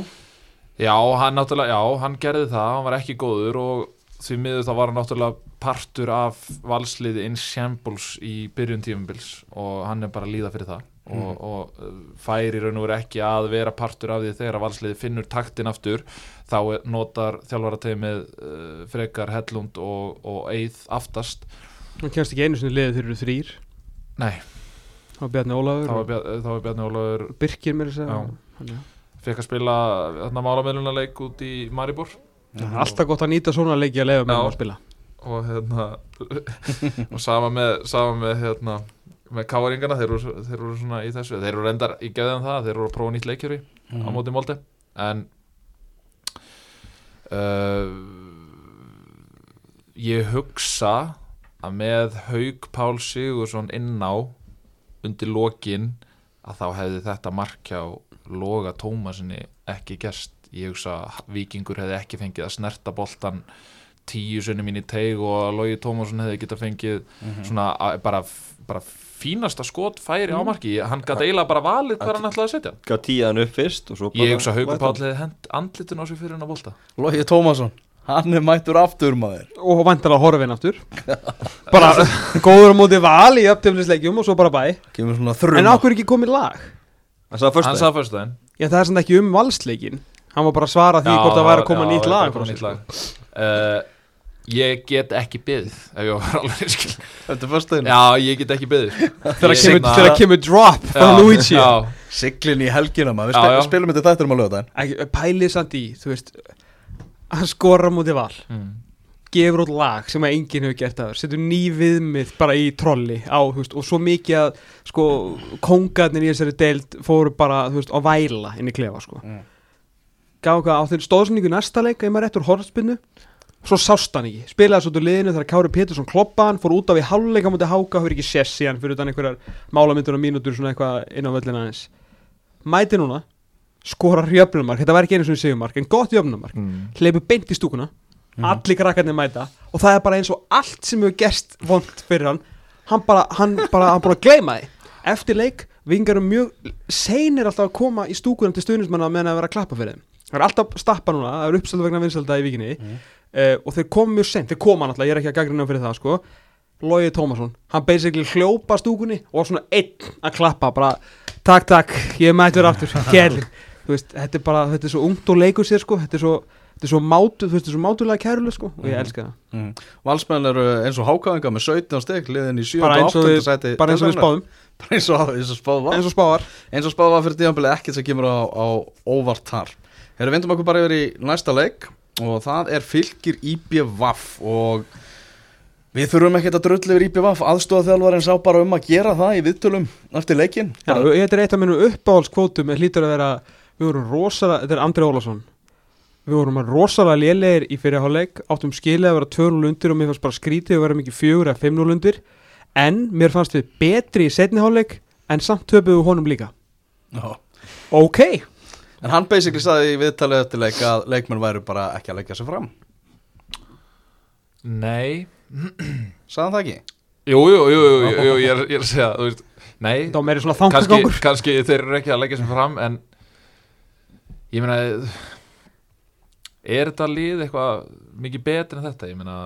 Já, hann náttúrulega, já, hann gerði það hann var ekki góður og því miður þá var hann náttúrulega partur af valsliði in shambles í byrjun tímubils og hann er bara líða fyrir það. Og, og uh, fær í raun og veru ekki að vera partur af því þegar valsliði finnur taktin aftur þá notar þjálfarateimið uh, frekar Hellund og, og Eið aftast. Hann kemst ekki einu sinni liðið þeir eru þrýr Nei, Þá var Bjarni Ólafur þá var, Bjarni, þá var Bjarni Ólafur Birkir Já. að fekk að spila þarna málamilunarleik út í Maribor. Það er alltaf gott að nýta svona leiki að leiða með að spila. Og hérna *laughs* og sama með, sama með hérna með káaringana, þeir, voru- þeir voru svona í þessu, þeir voru reyndar í geðan það. Þeir voru að prófa nýtt leikjöri á móti Molde. En uh, ég hugsa að með Haug Pál Sigursson inn á undir lokin að þá hefði þetta mark hjá Loga Tómasinni ekki gerst. Ég hugsa að Víkingur hefði ekki fengið að snerta boltan tíu sunnum inn í teig og að Logi Tómasson hefði getað fengið svona að, bara, bara fínasta skot færi á marki. Hann gæti eiginlega bara valið hvað hann ætlaði að setja gaf tíðan upp fyrst og svo bara ég hugsa að Haugur Páll hefði hent andlitun á sig fyrir hann að bolta. Lógi Tómasson, hann er mættur aftur maður. Og vantilega horfin aftur. *laughs* Bara góður á móti val í upptöfnisleikjum og svo bara bæ. Kemur svona þrjum En ákveður ekki komið lag? Hann sagði fyrst hann sagði fyrst daginn Já það er samt ekki um valsleikin Hann var bara að svara því hvort það væri að koma nýtt lag frá sér, sko. uh, ég get ekki byggð ef ég var alveg skil. Þetta er fyrstæðin já, ég get ekki byggð *laughs* Þegar kemur, þegar kemur drop frá Luigi. já, Siglin í helgina maður, við Já, já. spilum þetta þættur um að það Ekki- Pælið samt í, þú veist Hann skora móti val mm. gefur út lag sem að enginn hefur gert aður setur ný viðmið bara í trolli á, veist, og svo mikið að sko, kongarnir í þessari deild fóru bara, veist, að væla inn í klefa sko. Mm. gaf hvað á þeir stóðsningu næsta leik, ef maður rétt úr horfspinnu svo sást hann ekki, spilaði svo úr liðinu þegar Kári Pétursson kloppaði hann, fór út af í háluleika mútið háka, hefur ekki sess síðan fyrir utan einhverjar málamyndur og mínútur svona eitthvað inn á völlina aðeins mæti núna, skorar jöfnumark þetta var ekki einu svona sigumark, en gott jöfnumark Mm. hleypur beint í stúkuna allir krakkarnir mæta og það er bara eins og allt sem hefur gerst vond fyrir hann hann bara, hann bara, hann bara gleyma því. Eftir leik, vingar um mjög seinir alltaf að koma í stúkunum til stuðnismanna meðan að vera að klappa fyrir þeim. Það er alltaf stappa núna, það er uppstöld vegna vinsalda í vikinni uh, og þeir koma mjög seint þeir koma náttúrulega, ég er ekki að gaggrina fyrir það sko. Logi Tómasson, hann basically hljópa stúkunni og var svona einn að klappa bara, takk takk, ég mættur aftur *laughs* kjærling, þú veist, þetta er bara þetta er svo ungt og leikur sér sko, þetta er svo þetta er svo mátu, þú veist, þetta er svo mátulega kæruleg sko. Og ég elska það, mm. Valsmenn eru eins og hákáðinga með 17 stygg liðin í 7. Bara og eins og 8. við- sæti bara eins og við spáðum. Bara eins og, eins og spáð var. Eins og spáðar eins og spáð var fyrir tíðanbili ekkert sem kemur á, á óvart þar. Herra, vindum okkur bara yfir í næsta leik. Og það er fylgir IBVF og Við þurfum ekkert að drullu yfir IPVF, aðstofað sá bara um að gera það í viðtölum eftir leikin. Já, þetta er eitt af minnum uppáhaldskvótum en hlýtur að vera, við vorum rosalega þetta er Andri Ólafsson. Við vorum rosalega lélegir í fyrirháleik áttum skilið að vera 2-0 undir og mér fannst bara skrítið að vera mikið 4 eða 5-0 undir. En mér fannst við betri í setniháleik en samt töpuðu honum líka. Já. ok, En hann basically saði í viðtalið eftir leik að leikmenn væru bara ekki að leggja sig fram. Nei. Saði hann það ekki? Jú, jú, jú, jú, jú, jú ég, er, ég að segja þú veist, Nei, kannski, kannski þeir eru ekki að leggja sem fram En Ég meina Er þetta lið eitthvað mikið betur en þetta? Ég meina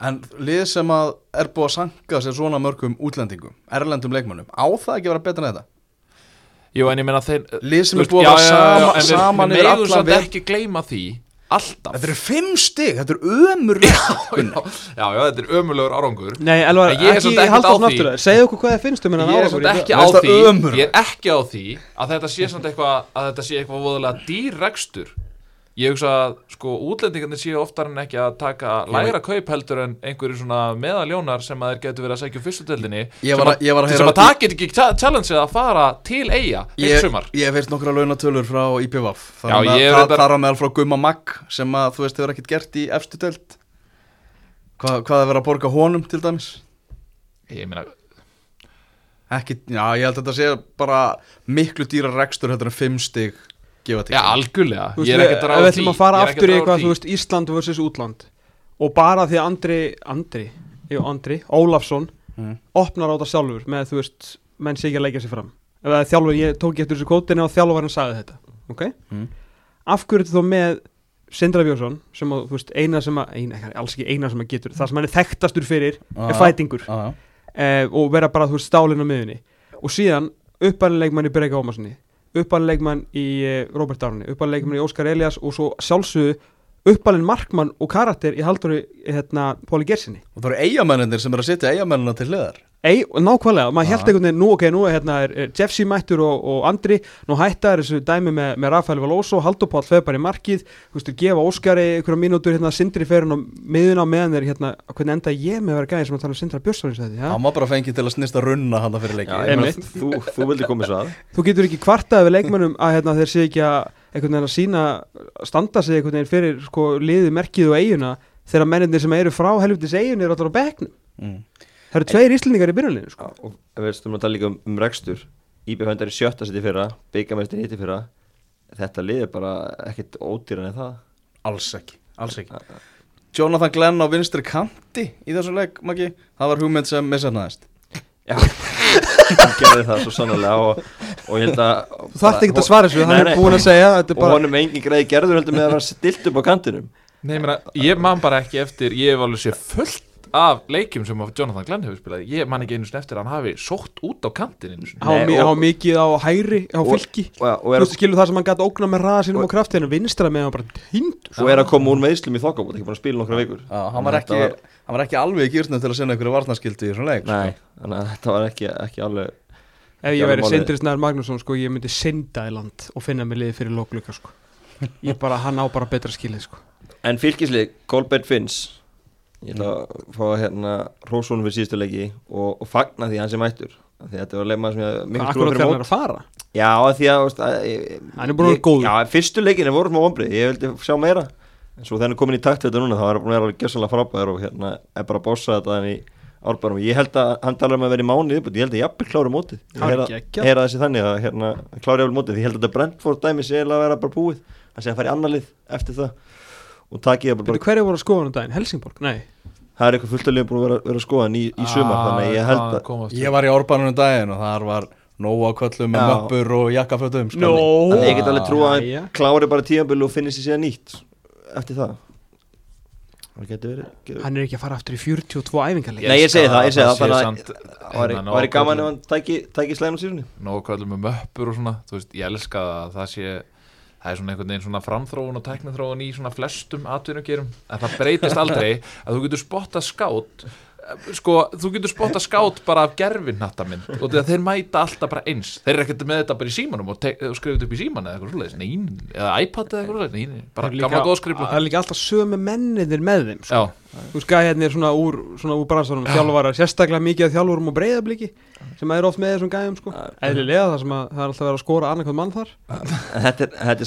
En lið sem að er búið að sanka sér svona mörgum útlendingum, erlendum leikmönnum, á það ekki að vera betur en þetta? Jú, en ég meina þeir Lið sem er búið að vera já, sama, en við- saman Við yfir megum allan samt ekki gleyma því Alltaf Þetta eru fimm stig, þetta er ömurlega. Já, já, þetta er ömulegur árangur Nei, Elvar, En ég er ekki samt ekkert halda á því. það Segðu okkur hvað þið finnst um hennan Ég er árangur samt í- ekki á Mér finnst því það ömurlegt. Ég er ekki á því að þetta sé samt eitthvað að þetta sé eitthvað voðalega dýrrekstur Ég hugsa að sko útlendingarnir séu oftar en ekki að taka lægra kaup heldur en einhverju svona meðaljónar sem að þeir getur verið að segja um fyrstutöldinni var að- að sem heyra- að það get ekki cha- challenge að fara til eiga eitt sumar. ég hef veist nokkra launatölur frá IPVF Já, þar, á meðal frá Gumma Magg sem að þú veist hefur ekkert gert í efstu deild. Hva, hvað er verið að borga honum til dæmis? Ég meina, ekki, já ég held að þetta sé bara miklu dýra rekstur heldur en fimm stig gefa til já algjörlega. Ég er ef ráða við ætlum að fara Ég er aftur í eitthvað, þú veist, Ísland versus útland. Og bara því að Andri, Andri, jú, Andri, Ólafsson Mm. opnar á þetta sjálfur með, þú veist, menn sé ekki að leggja sér fram. Það er þjálfur, ég tók ekki eftir þessu kótinu og þjálfurinn sagði þetta, ok? Mm. af hverju ertu þá með Sindra Björnsson sem að, þú veist, eina sem að eina, alls ekki eina sem að getur, það sem hann er þekktastur fyrir er fætingur. Já, já. eh, og vera bara, þú veist, stálinn á miðunni og síðan uppalinn í Breka Ómarssoni uppalinn í eh, Robert Downey, uppalinn í Óskar Elias og svo sjálfsögðu uppalinn markmann og karakter í halduri hérna, Póli Gersinni og það eru eigamennir sem eru að setja eigamennina til hliðar. Ei, nákvæmlega, maður held einhvern veginn nú, ok, nú er, hérna, er, er Jeffsy mættur og, og Andri, nú hætta er þessu dæmi með, með Rafael Valóso, Haldur Páll feð bara í markið, þú veist, gefa Óskari einhverja mínútur, hérna, Sindri fer hann á miðun á meðan þeir, hérna, hvernig enda ég með að vera gæði sem að tala um Sindra já? hann var bara fengið til að snista runna hann fyrir leiki Já, ég meina, Einmitt. þú, þú vildi komið svo að. Þú getur ekki kvartað við leikmönnum að hérna, þeir sé ekki að einhvern veginn að sína standa sig einhvern veginn fyrir sko, liði merkið og eiguna þegar mennindir sem eru frá helvitis eigin eru allar á bekknum. mm. Það eru tveir íslendingar í byrjunleginu sko. Og við stum að tala líka um, um rekstur IBF er í sjötta seti fyrra byggamestir hitti fyrra. Þetta lið er bara ekkit ódýran en það. Alls ekki, alls ekki. Jonathan Glenn á vinstri kanti í þessu leik, Maggi, það var hugmynd sem missannaðist Já, *laughs* hann gerði það svo sannlega og, og ég held að Þú þarft ekki að svara þessu, hann er búin að segja þetta er og bara, honum engin greiði gerður heldur með að vera stilt upp á kantinum. Nei, ég, meina, ég man bara ekki eftir Ég hef alveg séð fullt af leikjum sem Jonathan Glenn hefur spilað. Ég man ekki einu sinni eftir að hann hafi sótt út á hann var mikið á hæri, á fylki. Þú veist, skilur það sem hann gæti ógna með ræða sínum og- og kraftinu, vinstra með hann bara hindur og er að koma úr meðslum í þokkabót ekki búin að spila nokkra vikur. Já, hann, var ekki, hann var ekki alveg í gýrsnum til að sinna einhverju varnaskildi í þessum leik sko. Nei, þannig að þetta var ekki, ekki alveg Ef ég væri Snær Magnússon sko, ég myndi synda í land og finna mig liði fyrir lókluka sko. Ég bara, hann á bara betra skilið sko. En fylgislið, Kolbert Finns Ég ætla að fá að hérna Rósónum við síðustu leiki og, og fagna því að hann sem mættur. Því að þetta var leikmaður sem ég miklu Akkur trúið fyrir hann mót er að fara. Já, því að, veist, að ég- Hann er búinn að vera góður. Já, fyrstu leikinu voru smá ombrið Ég vildi sjá meira. En svo þegar hann er komin í takt þetta núna þá er hann búin að vera alveg gjössalega frábæður og hérna er bara að bossa þetta hann í árbærum Ég held að hann talar um að vera í mánu Ég held að jafnvel klári mótið. Ég er heyra, þessi þannig að hérna, klári jafnvel mótið. Ég held að þetta Brentford dæmi sé eiginlega að vera bara búið. Hann sé að fara í annar lið eftir það og taki það bara, Byrju, hverju voru að skoða hann um daginn? Helsingborg? Nei. Það er eitthvað fullt að liða búin að vera, vera skoðan í, í sumar þannig að ég held að að Ég var í Árbænunum daginn og þar var nóa köllum með möppur og jakkafötum sko. Þannig að ég get alveg trú að Jæja. hann klári bara tíðanbölu og finnir sér síðan nýtt eftir það. Verið getur- Hann er ekki að fara aftur í 42 æfingarleik. Nei, ég segi það, ég segi það, þannig að- Það væri- það væri gaman ef hann tæki, tæki slæðin á síðunni Nógu kallum með möppur og svona Þú veist, ég elska það að það sé Það er svona einhvern veginn svona framþróun og tæknaþróun í svona flestum atvinnugerum. En það breytist aldrei að þú getur spottað skátt sko, þú getur spotta skát bara af gerfinnatta minn og því að þeir mæta alltaf bara eins. Þeir eru ekkert með þetta bara í símanum og, og skrifið upp í síman eða eitthvað svoleiðis, nein, eða iPad eða eitthvað nein, bara er gamla góðskriflu Það er líka alltaf sömu menninir með þeim sko. Þú veist, gæðin er svona úr, svona úr bransanum þjálfara, sérstaklega mikið af þjálfurum og breyðabliki sem er oft með þessum gæðum sko. eðlilega það sem að það er alltaf verið að skora annarkvæmt mann þar. En Þetta er, þetta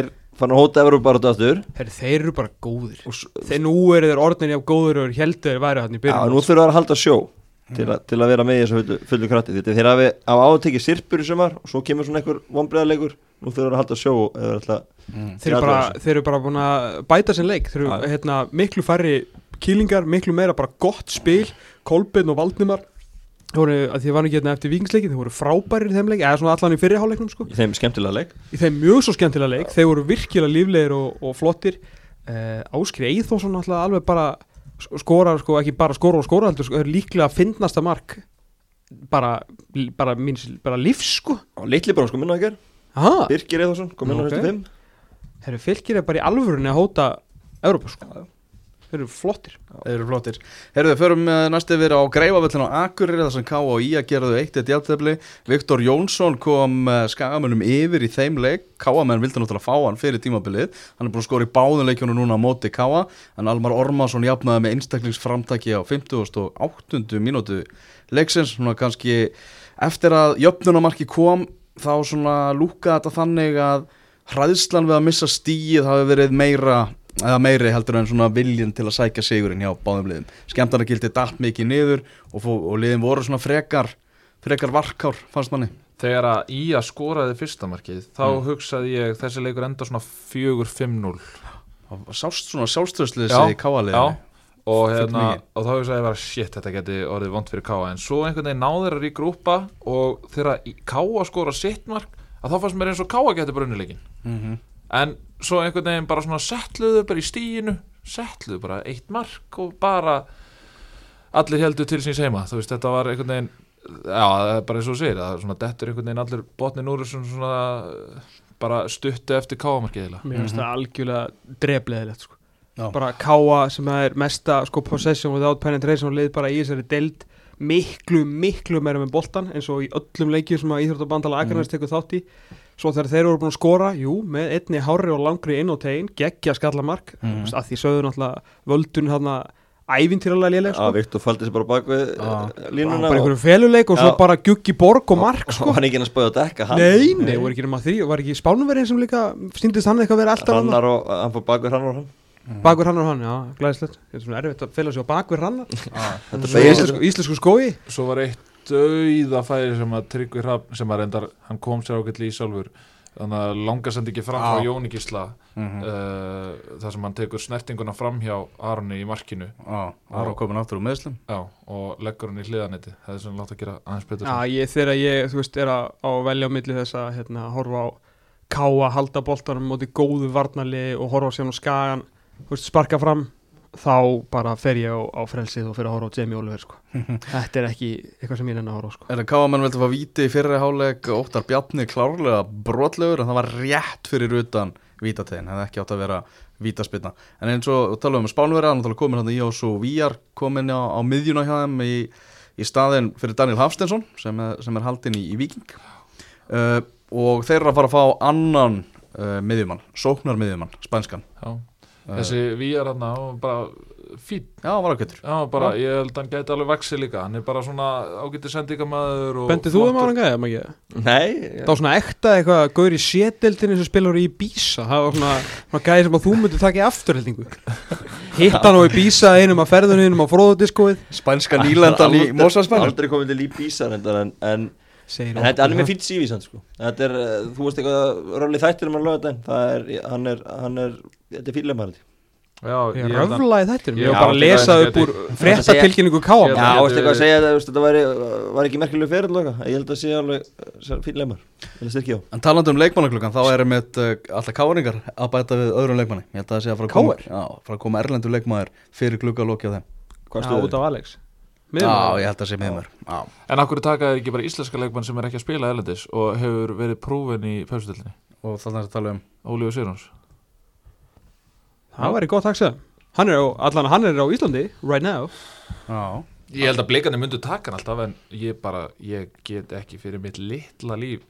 er fann að hóta Evróp bara aftur. Þeir, þeir eru bara góðir. Þeir nú eru þeir orðinni af góður og heldur þeir væri hann í Já, byrjun nú þurfa þeir að halda sjó til, a, til að vera með í þessu fullu, fullu krati Þetta er þeir hafi á átekið sirpur í sumar og svo kemur svona einhver vonbreiðarleikur nú þurfa þeir að halda sjó eða alltaf þeir, eru bara, þeir eru bara búin að bæta sinn leik. Þeir eru Já. hérna, miklu færri kýlingar miklu meira bara gott spil. Kolbeinn og Valdimar. Þeir voru, að því var ekki hérna eftir vikingsleikin þeir voru frábærir í þeim leik, eða svona allan í fyrriháleiknum sko. í þeim skemmtilega leik. Í þeim mjög svo skemmtilega leik þeir voru virkilega líflegir og, og flottir. Uh, Áskri Eithósson alltaf alveg bara skorar sko, ekki bara skora og heldur sko, er líklega að finnasta mark bara, bara, mín, bara lífs sko. Litli bara sko minna að Aha, Birgir Eðarsson kom inn á Ok. næstu fimm. Þeir eru fylgir bara í alvörunni að hóta Európa sko þeir eru flottir. Þeir eru flottir. Herðu, förum uh, næst yfir á Greifavöllin á Akureyri þar sem K og I að geraðu eitt eitt játtöfli Viktor Jónsson kom uh, skagamönnum yfir í þeim leik. Káamenn vildi náttúrulega fá hann fyrir tímabilið. Hann er búin að skora í báðum leikjunum núna á móti Káa En Almar Ormarsson jafnaði með einstaklingsframtaki á 50 og 8. mínútu leiksins. Svona kannski eftir að jöfnunamarki kom þá svona lúkaði þetta þannig að hræðslan við að missa stíið hafi verið meira eða meiri heldur en svona viljin til að sækja sigurinn hjá báðum liðum. Skemmtarnagildi datt mikið niður og, fó, og liðin voru svona frekar frekar varkár fannst manni. Þegar að í að skoraði fyrsta markið þá Mm. hugsaði ég þessi leikur enda svona 4-5-0 og sást svona sjálfstöðslið Já, þessi káaliðinni Já, og, hérna, og þá hugsaði ég bara shit, þetta geti orðið vond fyrir Káa en svo einhvern veginn náður að ríkrúpa og þegar í- Káa skora sitt mark að þá fannst mér eins og Káa geti bara unnileikin mm -hmm. en svo einhvern veginn bara svona settluðu bara í stíinu settluðu bara eitt mark og bara allir heldur til síns heima. Þú veist, þetta var einhvern veginn já, það er bara eins og segir, það er svona dettur einhvern veginn allir botnin úr þessum svona uh, bara stuttu eftir káamarkiðila mér finnst það algjörlega drefleðilegt sko. Já. bara káa sem er mesta sko, possession without penetration og leið bara í þessari deild miklu, miklu meira með boltan eins og í öllum leikjum sem að Íþróttabandala Akarnars tekur þátt í svo þegar þeir eru búin að skora, jú, með einni hári og langri inn á tegin, geggja skallamark. Mm. Mhm. að því sögðu náttúrulega völdun hann ævintýralega léleg sko. Viktor faldi sér bara bak við uh, línuna bara einhverju feluleik og svo bara guggi borg og mark og sko. hann ekki að spöða að dekka hann nei, nei, voru ekki nema því var ekki spánverðin sem líka síndist hann eitthvað að vera alltaf hann og hann fór bak við Hrannar og hann. Bakur hann og hann, já, glæðislegt þetta er svona erfitt að fela sig á bakur hann. *laughs* Íslensku skói svo var eitt dauða færi sem að Tryggvi Hrafn sem að reyndar, hann kom sér ágætli í sjálfur þannig að langa sendi ekki fram frá Já. Jóni Gísla Mhm. uh, þar sem hann tekur snertinguna fram hjá Arni í markinu. Já, Aron komin aftur úr meðslum já, og leggur hann í hliðanetti það er svona látt að gera aðeins betur Já, ég, þegar ég, þú veist, er að, á að velja á milli þess að hérna, horfa á káa, halda boltanum móti góðu varnarli og horfa á síðan á skagan þú veist, sparka fram þá bara fer ég á, á frelsið og fer að horfa á Jamie Oliver sko. *laughs* þetta er ekki eitthvað sem ég nenni að horfa sko. Er það káamenn veldi að fá víti í fyrri háleik Óttar Bjarni klárlega brotlegur en það var rétt fyrir utan vítategin, það hefði ekki átt að vera vítaspilna en eins og talum um Spánverja hann komin hann í ás og Víjar komin á, á miðjuna hjá þeim í, í staðin fyrir Daniel Hafstensson sem er, sem er haldinn í, í Víking uh, og þeir eru að fara að fá annan uh, miðjumann, sóknar miðjumann, spænskan já. Þessi Víjar hann bara fín Já, hann var bara, ég held að hann gæti alveg vaxið líka. Hann er bara svona ágæti sendingamæður Bendið þú um á hann gæði, maður ekki? Nei, Það var svona ekta eitthvað að gaur í sétildinni sem spilar í Bísa það var svona, svona gæði sem að þú myndir taka í afturheldingu. Hitt hann á í Bísa einum að ferðunum á fróðudiskóið Spænska nýlendan í Mosasspænum Aldrei komið til Líbísa reyndar en, en, segir en þetta, er með fýtt sífi sann sko. Þetta er, uh, þú veist eitthvað röfli þættir um að löga þetta Það er, hann er, hann er, þetta er Ég ég að röflaði þættir, ég var bara að þetta lesa upp úr Þetta frétta segja- tilkynningu káa Ég- Já, gæti veist eitthvað að segja þetta, þetta væri, var ekki fyrir löga Ég held að sé alveg styrkja á. En talandi um leikmannaklukkan, þá erum við uh, alltaf káringar að bæta við öðrum leikmanni. Ég held að það sé að fara að koma, erlendur leikmaður fyrir klukkalokki á þeim. Hvað af Alex. Já, ég held að það sé miðmör Já, En akkur taka er ekki bara íslenska leikmann sem er ekki að spila erlendis og hefur verið prófin í pæsutildinni og þannig að tala um Ólíu Sýrjóns Það væri gott taksað Hann er á, allan hann er á Íslandi right now. Já, Ég held að blikarnir myndu taka hann alltaf en ég bara, ég get ekki fyrir mitt litla líf.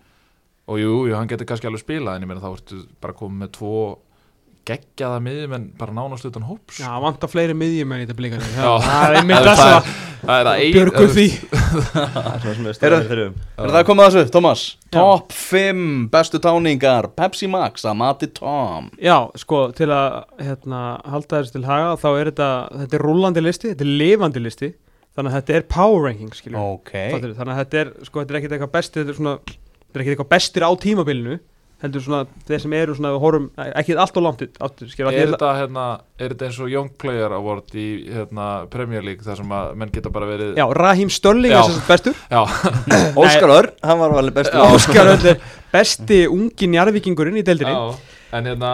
Og jú, jú, hann getur kannski alveg spilað en ég meina þá ertu bara komið með tvo geggjaða miðjum en bara nánast utan hóps Já, hann vantar fleiri miðjum en í þetta Já. Það er einmitt er að ein- Björgu því. Það er er það *laughs* komið að þessu, Thomas? Top 5 bestu táningar Pepsi Max að mati Tom. Já, sko, til að hérna, halda þessu til haga þá er þetta, þetta er rúllandi listi, þetta er lifandi listi þannig að þetta er power ranking, skiljum Ok. Fattir, þannig að þetta er, sko, þetta er ekkert eitthvað bestir þetta er svona, þetta er ekkert eitthvað bestir á tímabilinu heldur svona, þeir sem eru svona við horfum, ekki allt og langt skilja, Er þetta, hérna, er þetta eins og Young Player Award í hérna, Premier League þar sem að menn geta bara verið Já, Raheem Störling Já. er sem sagt bestur Já, *laughs* Óskar Örn, hann var alveg bestur *laughs* Óskar Öll er besti ungi njarvíkingurinn í deildinni já, en hérna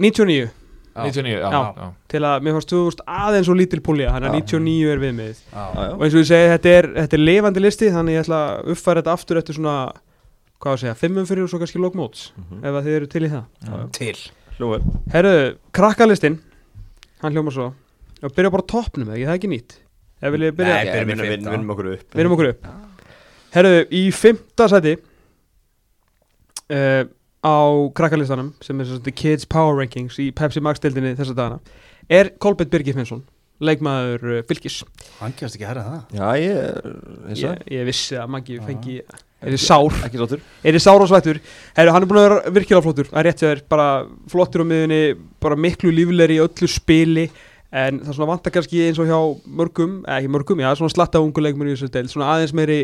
99, Já. 99, já, Já. já. til að mér fannst 2000 aðeins og lítil púlja, hann er Já. 99 er já. og eins og ég segi, þetta er, þetta er lifandi listi þannig ég ætla að uppfæra þetta aftur eftir svona hvað að segja, fimmum fyrir og svo kannski lókmóts Mhm. ef að þið eru til í það. Já. Til. Hljóður Herru, krakkalistin hann hljómar svo. Og byrja bara á toppnum, eða ekki, það er ekki nýtt? Ef Nei, byrjum okkur upp. Erum okkur upp. Herru, í fymta sæti uh, á krakkalistanum sem er svona The Kids Power Rankings í Pepsi Max deildinni þessa dagana er Kolbett Birgir Finnsson leikmaður uh, fylgis Hann kemst ekki herrið það. Já, ég eins og ég, ég vissi að Maggi fengi er þið sár, er þið sár og svættur Herru, hann er búin að vera virkilega flottur. Það er rétt hjá þér, bara flottur á miðunni bara miklu líflegri í öllu spili. En það vantar kannski eins og hjá mörgum, eða ekki mörgum, já, svona slatta ungu leikmur í þessu deil, svona aðeins meiri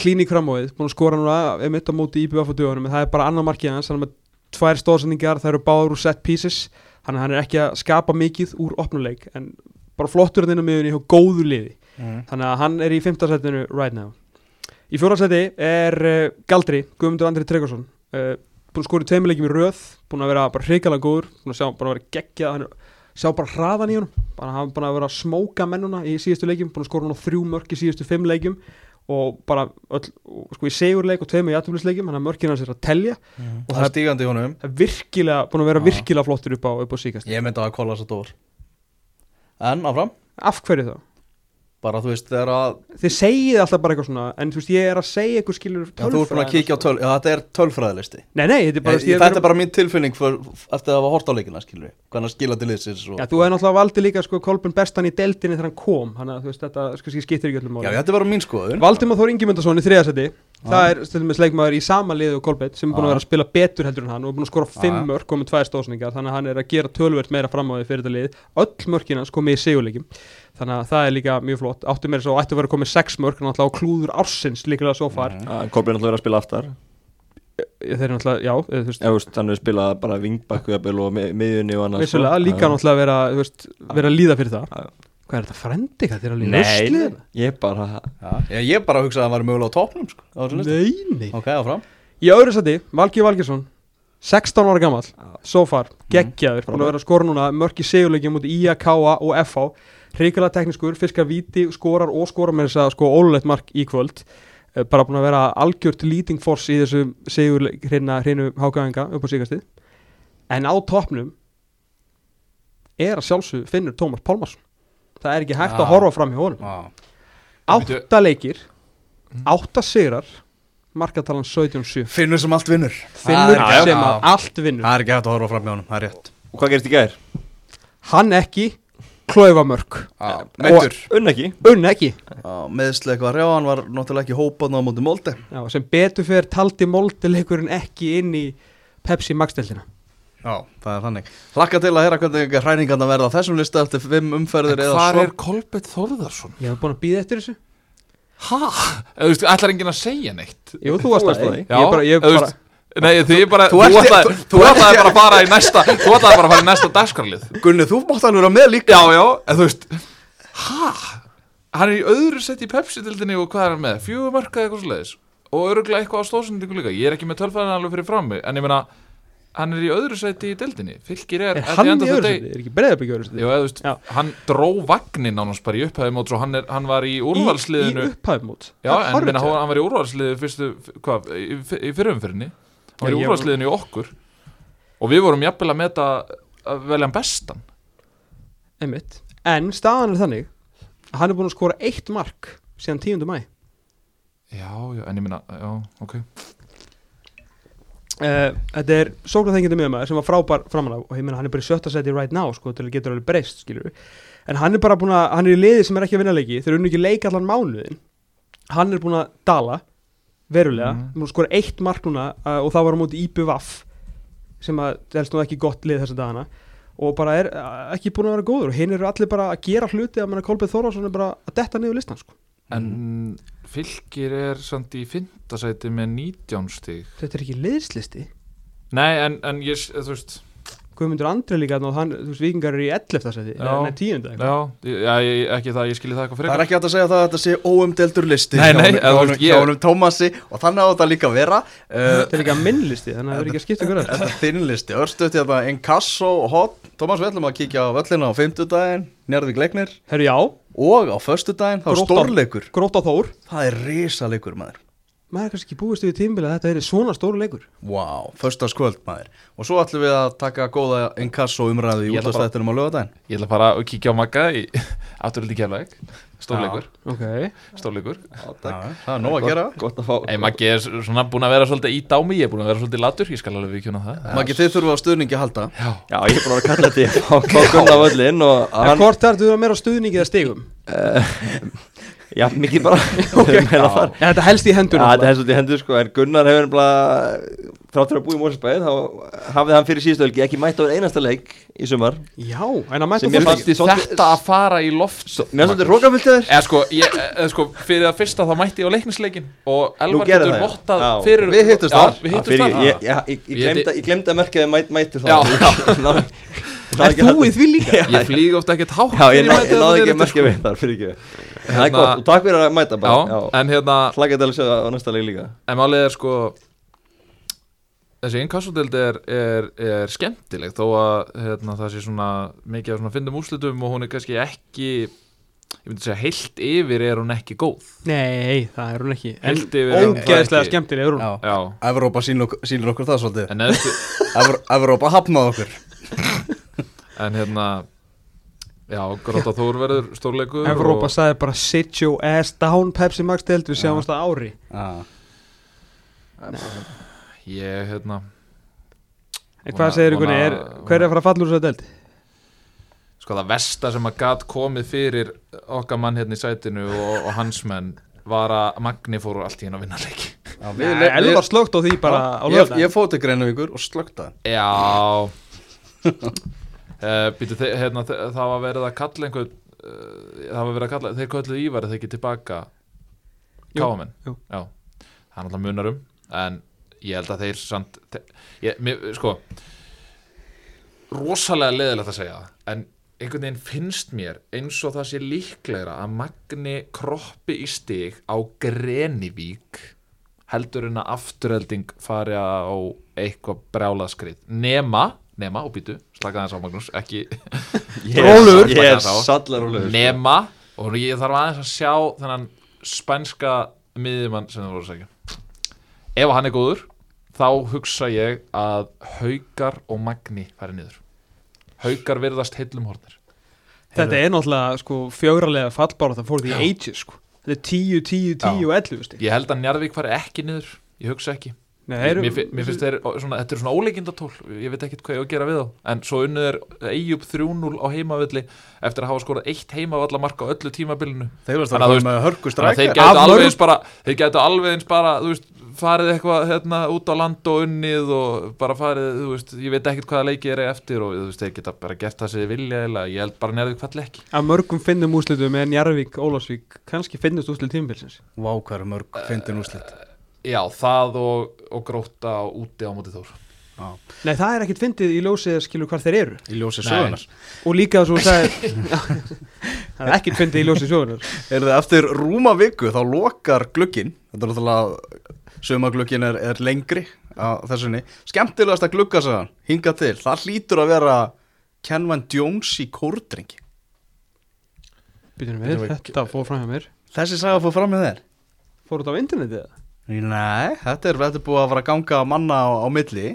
klíník framóið, búin að skora núna einmitt á móti IBF á dögunum, en það er bara annar markið hans, hann er með tvær stóðsendingar, það eru báður úr set pieces, hann, hann er ekki að skapa mikið úr opnuleik, en bara flottur hann inn á miðunni hjá góðu liði. Mm. þannig að hann er í fimmtarsætinu right now í fjórðarsæti er uh, Galdri, Guðmundur Andri Tryggvason. Uh, búin að skora í tveimilegjum í röð búin að vera bara hrikalega góður búin að sjá, búin að vera geggjað hann er- sjá bara hraðan í bara hann búin að vera að smóka mennuna í síðustu leikjum búin að skora hann á þrjú mörk í síðustu fimm leikjum og bara öll, sko í segurleik og tveimur í aðtöflisleikjum hann að mörkina hans er að telja. Og það er stígandi í honum. það er virkilega, búin að vera Já. virkilega flottur upp á, upp á síkast Ég myndi að kolla þess að dór En áfram? Af hverju þá? Bara þú veist þegar að þið segið alltaf bara eitthvað svona en þú veist ég er að segja eitthvað skilur Já, þú ert búin að kíkja á töl Já, þetta er tölfræðilisti Nei, nei, þetta er bara Ég, ég, Þetta er bara mín tilfinning for, eftir að hafa hort á leikina, skilur Hvernig skila til og... Já, þú hefði náttúrulega valdið líka sko Kolbjörn bestan í deildinni þegar hann kom. Þannig að þú veist þetta sko, skiptir ekki öllum Já, þetta er bara mín skoðun. Valdimar Þór Ingimundarsson í þriðasetti Það er stundum með sleikmaður í sama liðu og Kolbjörn sem er búin að vera að spila betur heldur en hann og er búin að skora Já, fimm já. mörk komið tvær stóðsningar þannig að hann er að gera tölvert meira fram á því fyrir þetta lið öll mörkin hans komið í sigurleikim þannig að það er líka mjög flott áttu meira svo ættu að vera komið sex mörk náttúrulega á klúður ársins líklega svo far. Kolbjörn alltaf verið að spila aftar þeir eru náttúrulega, já, eða, veist veist, Hann hefur spilað bara vingbakku og mi- miðjunni og vissulega sko. líka Já. náttúrulega vera, veist, vera að líða fyrir það. Hvað er þetta frendi, hvað þeir eru að líða Nei, Ruslið? ég bara Já, ég, ég bara hugsaði að það var mögulega á topnum sko, á þessum lista. Nei, nei. Ok, áfram. Í öðru seti, Valgi Valgesson 16 ára gammal, so far geggjaður, búin að vera að skora núna mörki segjuleikjum út í KA og FH hrikalega teknískur, fiskar víti skorar og skorar með þess að sko ólulegt mark í kvöld. Eh, bara búin að vera algjört leading force í þessu segjuleik hérna hreinu hákaðinga upp á síkastið en á toppnum er að sjálfsög finnur Tómas Pálmarsson það er ekki hægt að horfa fram í honum. Átta leikir, átta sigrar markatalan 17-7 Finnur sem allt vinnur. Finnur sem allt vinnur. Það er ekki hægt að horfa fram hjá honum, það er rétt. Og hvað gerist í gær? hann ekki klaufamörk. Já, Meittur Unn ekki. Unn ekki. Meðsli eitthvað hrjá, hann var náttúrulega ekki hópað á móti Molde. Já, sem betur fyrir taldi moldileikurinn ekki inn í Pepsi Max-deltina Já, það er þannig. Hlakka til að heyra hvernig hræningarna verða á þessum lista eftir fimm umferðir eða Hvar svo er Kolbett Þórðarsson? ég hef búin að býða eftir þessu. Hæ? Þú veist, ætlar enginn að segja neitt? Jú, þú varst að bara, ég þú bara veist, Nei, því ég bara, Þú ætlaði, bara að fara í næsta Þú ætlaði bara að fara í næsta dagskarlið Gunni, þú mátt alveg vera með líka. Já, já, en þú veist Hæ? Hann er í öðru sett í Pepsi-dildinni og hvað er hann með? Fjögur mörka eða eitthvað svoleiðis? Og öruglega eitthvað á stóðsendingu líka. Ég er ekki með tölfæðan alveg fyrir fram mig En ég meina, hann er í öðru sett í dildinni Fylgir er, er hann í öðru seti, er ekki breiðabík í öðru seti Jú, eða, þú veist, Já. hann dró vagnin nánast bara í upphæði mót Svo hann, er, hann var í í, úrvalsliðinu í upphæfmót Já, en minna, hann, hann var í úrvalsliðinu fyrstu, hvað, í, í fyrirumfyrinni Hann var Já, í úrvalsliðinu í okkur. Og við vorum jafnvel að meta að velja hann bestan. Einmitt. En staðan er þannig að hann er búin að skora eitt mark síðan 10. mæ Já, já, en ég minna, já, ok Uh, þetta er sóknarþengjandi miðumæður sem var frábær framan af og ég meina hann er bara í sjötta seti right now sko til að getur alveg breyst skilur en hann er bara búin að, hann er í liði sem er ekki að vinna leiki þeir eru ekki leik allan mánuðin hann er búin að dala verulega, að skora eitt mark núna uh, og það var á móti IPVAF sem að helst nú ekki gott lið þessa dagana. Og bara er uh, ekki búin að vera góður og hinn eru allir bara að gera hluti að manna Kolbeð Þórásson er bara að detta niður listan sko. En fylgir er samt í fintasæti með 19 stig þetta er ekki liðslisti Nei, en, en ég, þú veist Guðmundur Andri líka og hann, þú veist, vikingar eru í 11. seti, Já. nei 10. eitthvað. Já, ég- já ég, ekki það, ég skilji það eitthvað Það frekar er ekki hægt að segja það að þetta sé óumdeldur listi Nei, nei, hjá honum- hjá ég- honum Tómasi og þannig á þetta líka að vera uh, Þetta er líka minnlisti, þannig að það er ekki að skipta öll. Þetta er þinn listi, örstuðt hérna Inkasso og Hot Tómas, við ætlum að kíkja á völlina á fimmtudaginn Njörðvík leiknir Herru, já, og á föstudaginn þá er Grótta. stórleikur gróta Þór. Það er risaleikur maður Maður er kannski ekki búist við tímbil að þetta er svona stóru leikur. Vá, wow, föstaskvöld maður Og svo ætlum við að taka góða Inkasso umræðu í útastættinum á lögadaginn Ég ætla bara að kíkja á Magga í *laughs* afturöldi kjærleik Stórleikur, Ok. stórleikur. Já, Það er nóg að gera. Gott að fá Ei, Maggi er svona búin að vera svolítið í dámi Ég er búin að vera svolítið latur, ég skal alveg vikjuna það. Maggi, þið þurfum á stuðningi að halda. Já, Já, ég er búin að vera að kalla þetta í að fá Gunnar völlin og En hann, hvort er þetta meira á stuðningi eða stigum? Já, mikið bara *laughs* okay. Já, þetta helst í Já, hendur. þetta er svolítið hendur sko, en Gunnar hefur þráttur að búa í Mósesbæð, þá hafði hann fyrir síðustu helgi ekki mætt á einasta leik í sumar. Já, en að fólki. fannst- fannst þetta að fara í loft Mér finnst þetta rókafyllt þér. Eða sko, ég, eða sko, fyrir það fyrsta þá mætti ég á leiknisleikin og Elvar getur vottað fyrir Við hittumst þar. Við hittumst Fyrir, þar ég, ég, ég, ég, Ég- glemdi, ég að merkja þið mæt, mættur Já, *laughs* já. Er þú í því líka? Ég flýg ofta ekkert hátt Já, ég, náði ekki að merkja sko. við þar, fyrir ekki. Það er Hérna- gott, og takk fyrir að mæta bara. Já, en hérna Hlakka til að sjá það á næsta leik líka. En málið er sko Þessi inkassodeld er, er, er skemmtileg þó að hérna, það sé svona mikið af svona fyndum úrslitum og hún er kannski ekki ég myndi segja heilt yfir er hún ekki góð Nei, það er hún ekki. Heilt yfir er hún það ógeðslega ekki. skemmtileg er hún. Evrópa sýnir okkur, það svolítið en Evrópa hafnaði okkur *laughs* En hérna Já, Gróta Þór verður stórleikur Evrópa og, sagði bara sit your ass down Pepsi Max deild, við sjáumst það ári. Já. Ég, hérna En hvað segir ykkur, er, hver er að fara að falla úr þessa deild? Sko það versta sem að gat komið fyrir okkar mann hérna í sætinu og, og hans menn var að Magni fór allt í henn að vinna leiki Já, Elvar var slögt á því bara á Ég, lögðan. ég fóti Greinavíkur og slögta Já uh, *laughs* Býtu, þe- hérna, það var verið að kalla einhver uh, það var verið að kalla, þeir kölluðu Ívar þeir ekki tilbaka káamenn. það er náttúrulega munarum en ég held að þeir samt þe- ég, mér, sko rosalega leðilegt að segja það en einhvern veginn finnst mér eins og það sé líklegra að Magni kroppi í stig á Grenivík heldur en að afturhelding fari á eitthvað brjálaðskrið nema, nema og býtu slaka þess á Magnús, ekki Rólegur. *laughs* Ég er sallar rólegur. nema og ég þarf aðeins að sjá þennan spænska miðjumann sem það voru að segja. Ef hann er góður þá hugsa ég að Haukar og Magni færi niður. Haukar virðast heillum hornir. Þetta er náttúrulega sko fjögralega fallbára það fór því ages sko. Þetta er 10, 10, 10 og 11 stig ég held að Njarðvík fari ekki niður. Ég hugsa ekki Nei, mér, eru- mér, mér finnst þeir, svona, þetta er svona óleikindatól ég veit ekkert hvað ég á að gera við þá. En svo unnið er Eyjup 3-0 á heimavilli eftir að hafa skorað eitt heimavallamark á öllu tímabilinu. Þannig að að að þeir gætu alveg eins bara þeir gætu alveg eins bara veist, farið eitthvað hérna, út á land og unnið og bara farið, þú veist, ég veit ekkert hvaða leiki er eftir og veist, þeir geta bara gert það sem þeir vilja eða ég held bara nærðið falli ekki Af mörgum finnum úslitum en Jarvík, Ólafsvík kannski finnast úslit tímabilsins Hvað Já, það og, og gróta úti á móti þór. Já. Nei, það er ekkit fyndið í ljósið að skilur hvar þeir eru. Í ljósi Nei. sögunar Og líka svo sagði *laughs* Það er ekkit fyndið í ljósið sögunar Er það eftir rúma viku þá lokar glukkin Þetta er náttúrulega Sumaglukkin er, er lengri á þessunni Skemmtilegast að glukka sig hann Hinga til Það hlýtur að vera Kenvan Jones í kórdrengi. Býtum Bíddu við, við- þetta fór fram hjá mér. Þessi saga fór fram með þér. Fór þetta á internetið eða? Nei, þetta er, þetta er búið að fara að ganga manna á, á milli.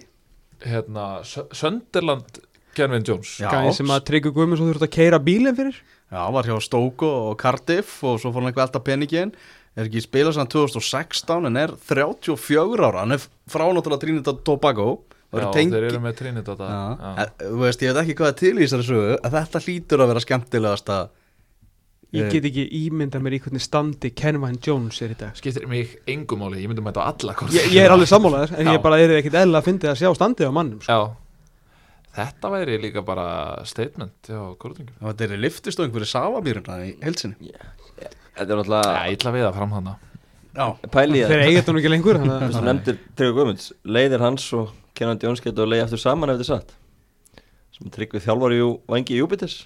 Hérna, Sö- Sönderland Kenvin Jones. Gæði sem að Tryggur Guðmunds þurft að keira bílinn fyrir. Já, var hjá Stoke og Cardiff og svo fór hann eitthvað alltaf peningin er ekki spilað sann 2016 en er 34 ára, hann er frá náttúrulega Trinidad Tobago. Já, tengi- þeir eru með Trinidad að- þú veist, ég veit ekki hvað er til í þessari sögu að þetta hlýtur að vera skemmtilegast að Ég get ekki ímyndað mér í hvernig standi Kenvine Jones er í dag. Skiptir mig engum máli, ég myndi mæta á alla Ég, ég er alveg sammálaður en Já. ég bara er ekkit eðla að fyndi að sjá standið á mannum sko. Já. Þetta væri líka bara statement Já, kortingum þetta er liftistöng fyrir Savabýruna í heilsinni. Þetta er Já, náttúrulega illa við að fram hana Já, pæli í Þeir það eiga þetta nú ekki lengur Þú nefndir Tryggvi Guðmunds Leiðir hans og Kenan Jones getur að leiða aftur saman ef þetta er satt. Sem Tryggvi þjálfar í vangi í Júpiters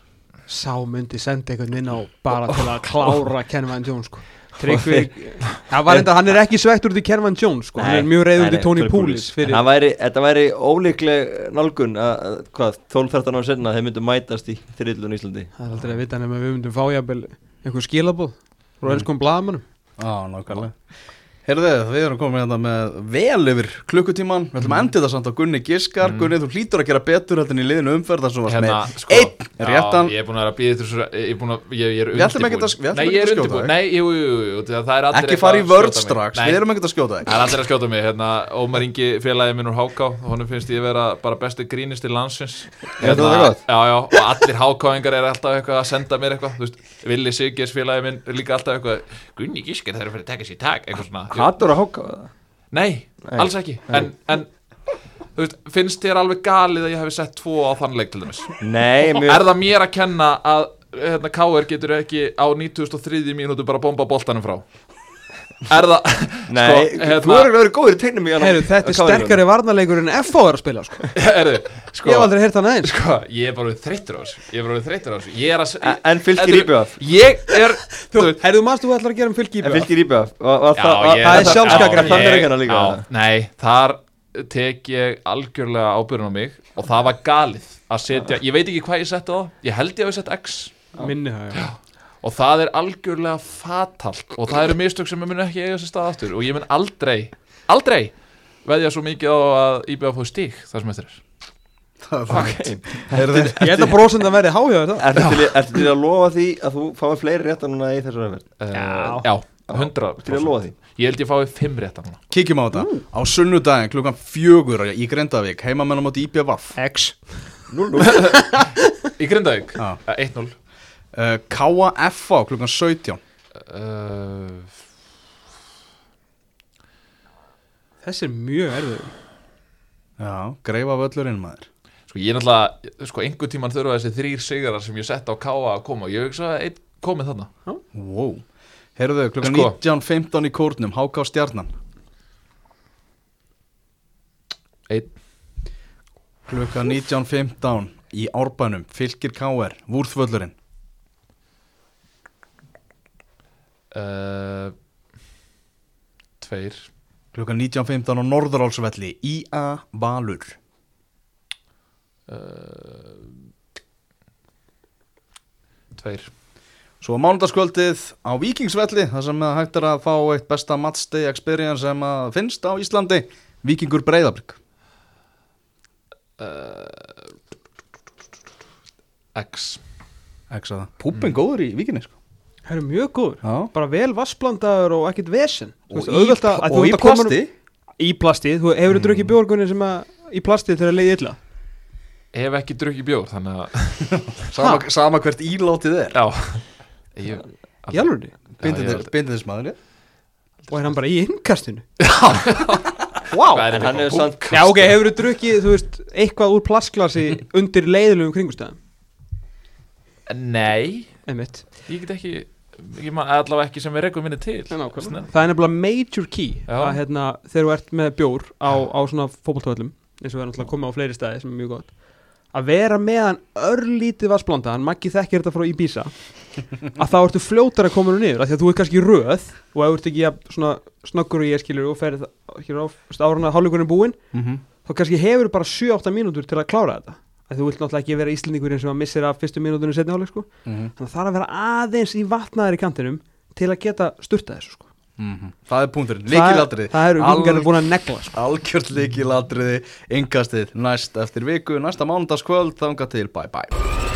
Sá myndi senda einhvern inn á bara til að klára *laughs* Kenvine Jones sko. Tryggvi *laughs* Það var enda, hann er ekki svegt úr því Kenvine Jones sko. hann er mjög reyður því Tony Poulis fyrir Það væri, þetta væri ólíkleg nálgun að, að- hvað, 12-13 ára senna þeir myndu mætast í þrillun Íslandi. Það er aldrei að vita nema við myndum fá jafnvel einhver skilabóð frá ennskum blaðamannum Já, nákvæmlega Heyrðu, við erum komin hérna með vel yfir klukkutíman Við ætlum að enda þetta samt á Gunni Giskar Gunni, þú hlýtur að gera betur en í liðinu umferð þar sem varst Hérna, sko, einn réttan. Ég er búin að vera að býða þessu Ég er búin að, ég, ég er að- ætlum Nei, ég að er skjóta undirbúin. Nei, jú, jú, jú, það er allir Ekki eitthvað fara í að vörd skjóta mig. strax, við erum ekkert að skjóta þig. Það er allir að skjóta mig, hérna, Ómar Ingi félagi minn úr Háká, honum finnst ég vera bara bestu grínisti landsins. Er þetta gott? Já, já, og allir hákáingar er alltaf eitthvað að senda mér eitthvað, Vili Sigges félagi minn líka alltaf eitthvað, Gunni Gískir það er að Hattur að háka það Nei, Nei. alls ekki, en, en þú veist, finnst þér alveg galið að ég hef sett tvo á þann leik til dæmis Nei, mjög Er það mér að kenna að hérna, KR getur ekki á 9003 mínútu bara bomba boltanum frá? Er það, Nei, sko, hérna- þú er verið góður í tegnum í Heyrðu, þetta er sterkari varnarleikur en FH er að spila sko. *laughs* erðu, sko Ég hef aldrei heyrt hann aðeins. Sko, ég er bara við þreyttur á þessu. Ég er bara við þreyttur á þessu. Ég er að En- er- IBF? Ég er Þú ætlar að gera um fylgi í En fylgir ég- það er Já, Nei, þar tek ég algjörlega ábyrðun á mig Og það var galið að setja Ég veit ekki hvað ég setti á Ég held ég hafi sett X. Minni það, já Og það er algjörlega fatalt. Og það eru mistök sem mun ekki eiga sér stað aftur. Og ég mun aldrei, aldrei Veðja svo mikið á að IBF fóði stík Það sem eftir er. Heyrðu, Ég held að brósend að verði háhjáður það? Ertu til, ertu til að lofa því að þú fái fleiri réttar núna í þessu ræðverð? uh, Já, 100 Til að lofa því? Ég held ég fái 5 rétta núna. Kíkjum á þetta. Á sunnudaginn klukkan fjögur í Grindavík Heimamenn á móti IPVaf X. *laughs* 0-0 Í uh, 1-0 uh, KFA klukkan 17 uh, Þessi er mjög erfið Já, greifa völlurinn maður. Sko ég er náttúrulega Sko einhver tíman þurfa þessi þrýr sigarar sem ég sett á K.A. að koma. Ég hugsa að einn komið þarna. Wow. Heyrðu, klukkan Sko. 19.15 í kórnum Háká stjarnan. Einn. Klukkan 19.15 í Árbænum Fylgir KR, Vúrþvöllurinn uh, Tveir. Klukkan 19.15 á Norðurálsvelli. IA Valur. Uh, Tveir. Svo mánudagskvöldið á Víkingsvelli þar sem að hægt er að fá eitt besta matchday experience sem að finnst á Íslandi. Víkingur Breiðabrygg uh, X. Ekki það. Púpin góður í Víkinni sko Það er mjög góður Já. Bara vel vassblandaður og ekkert vesen. Þú Og veist, í, auðvelt að- að og þú í plasti? Í plasti, þú hefur mm. drukkið bjórgunni sem að Í plasti þegar leiði illa? Hef ekki drukkið bjór Þannig að *laughs* sama, sama hvert ílátið er. Já. Ég, Í alveg þess maður Og er hann bara í innkastinu? Wow *laughs* En hann hefur samt Já ok, hefur þú drukkið, þú veist, eitthvað úr plastglasi *laughs* Undir leiðilegum kringustæðum Nei. Einmitt. Ég get ekki allavega ekki sem við rekum minni til Snett. Það er nefnilega major key að hérna, þegar þú ert með bjór á, á svona fótboltöðlum eins og við erum náttúrulega komið á fleiri staði sem er mjög gott að vera með hann örlítið vassblanda hann maggi þekkir þetta frá Ibiza að þá ertu fljótar að koma nú niður af því að þú ert kannski röð og ef þú ert ekki jafn svona snöggur og ég skilur og ferð hér á árana hálfleikurinn er búinn mm -hmm. þá kannski hefur bara 7-8 mínútur til að klára þetta að þú vilt náttúrulega ekki vera íslendingurinn sem að missir af fyrstu mínútunum setni áleg sko. mm -hmm. þannig að það er að vera aðeins í vatnaðir í kantinum til að geta styrta þessu sko. mm -hmm. það er punkturinn, líkilatriði það, það eru vikingarnir búin að negla sko. algjört líkilatriði, yngastið næst eftir viku, næsta mánudagskvöld þanga til, bye bye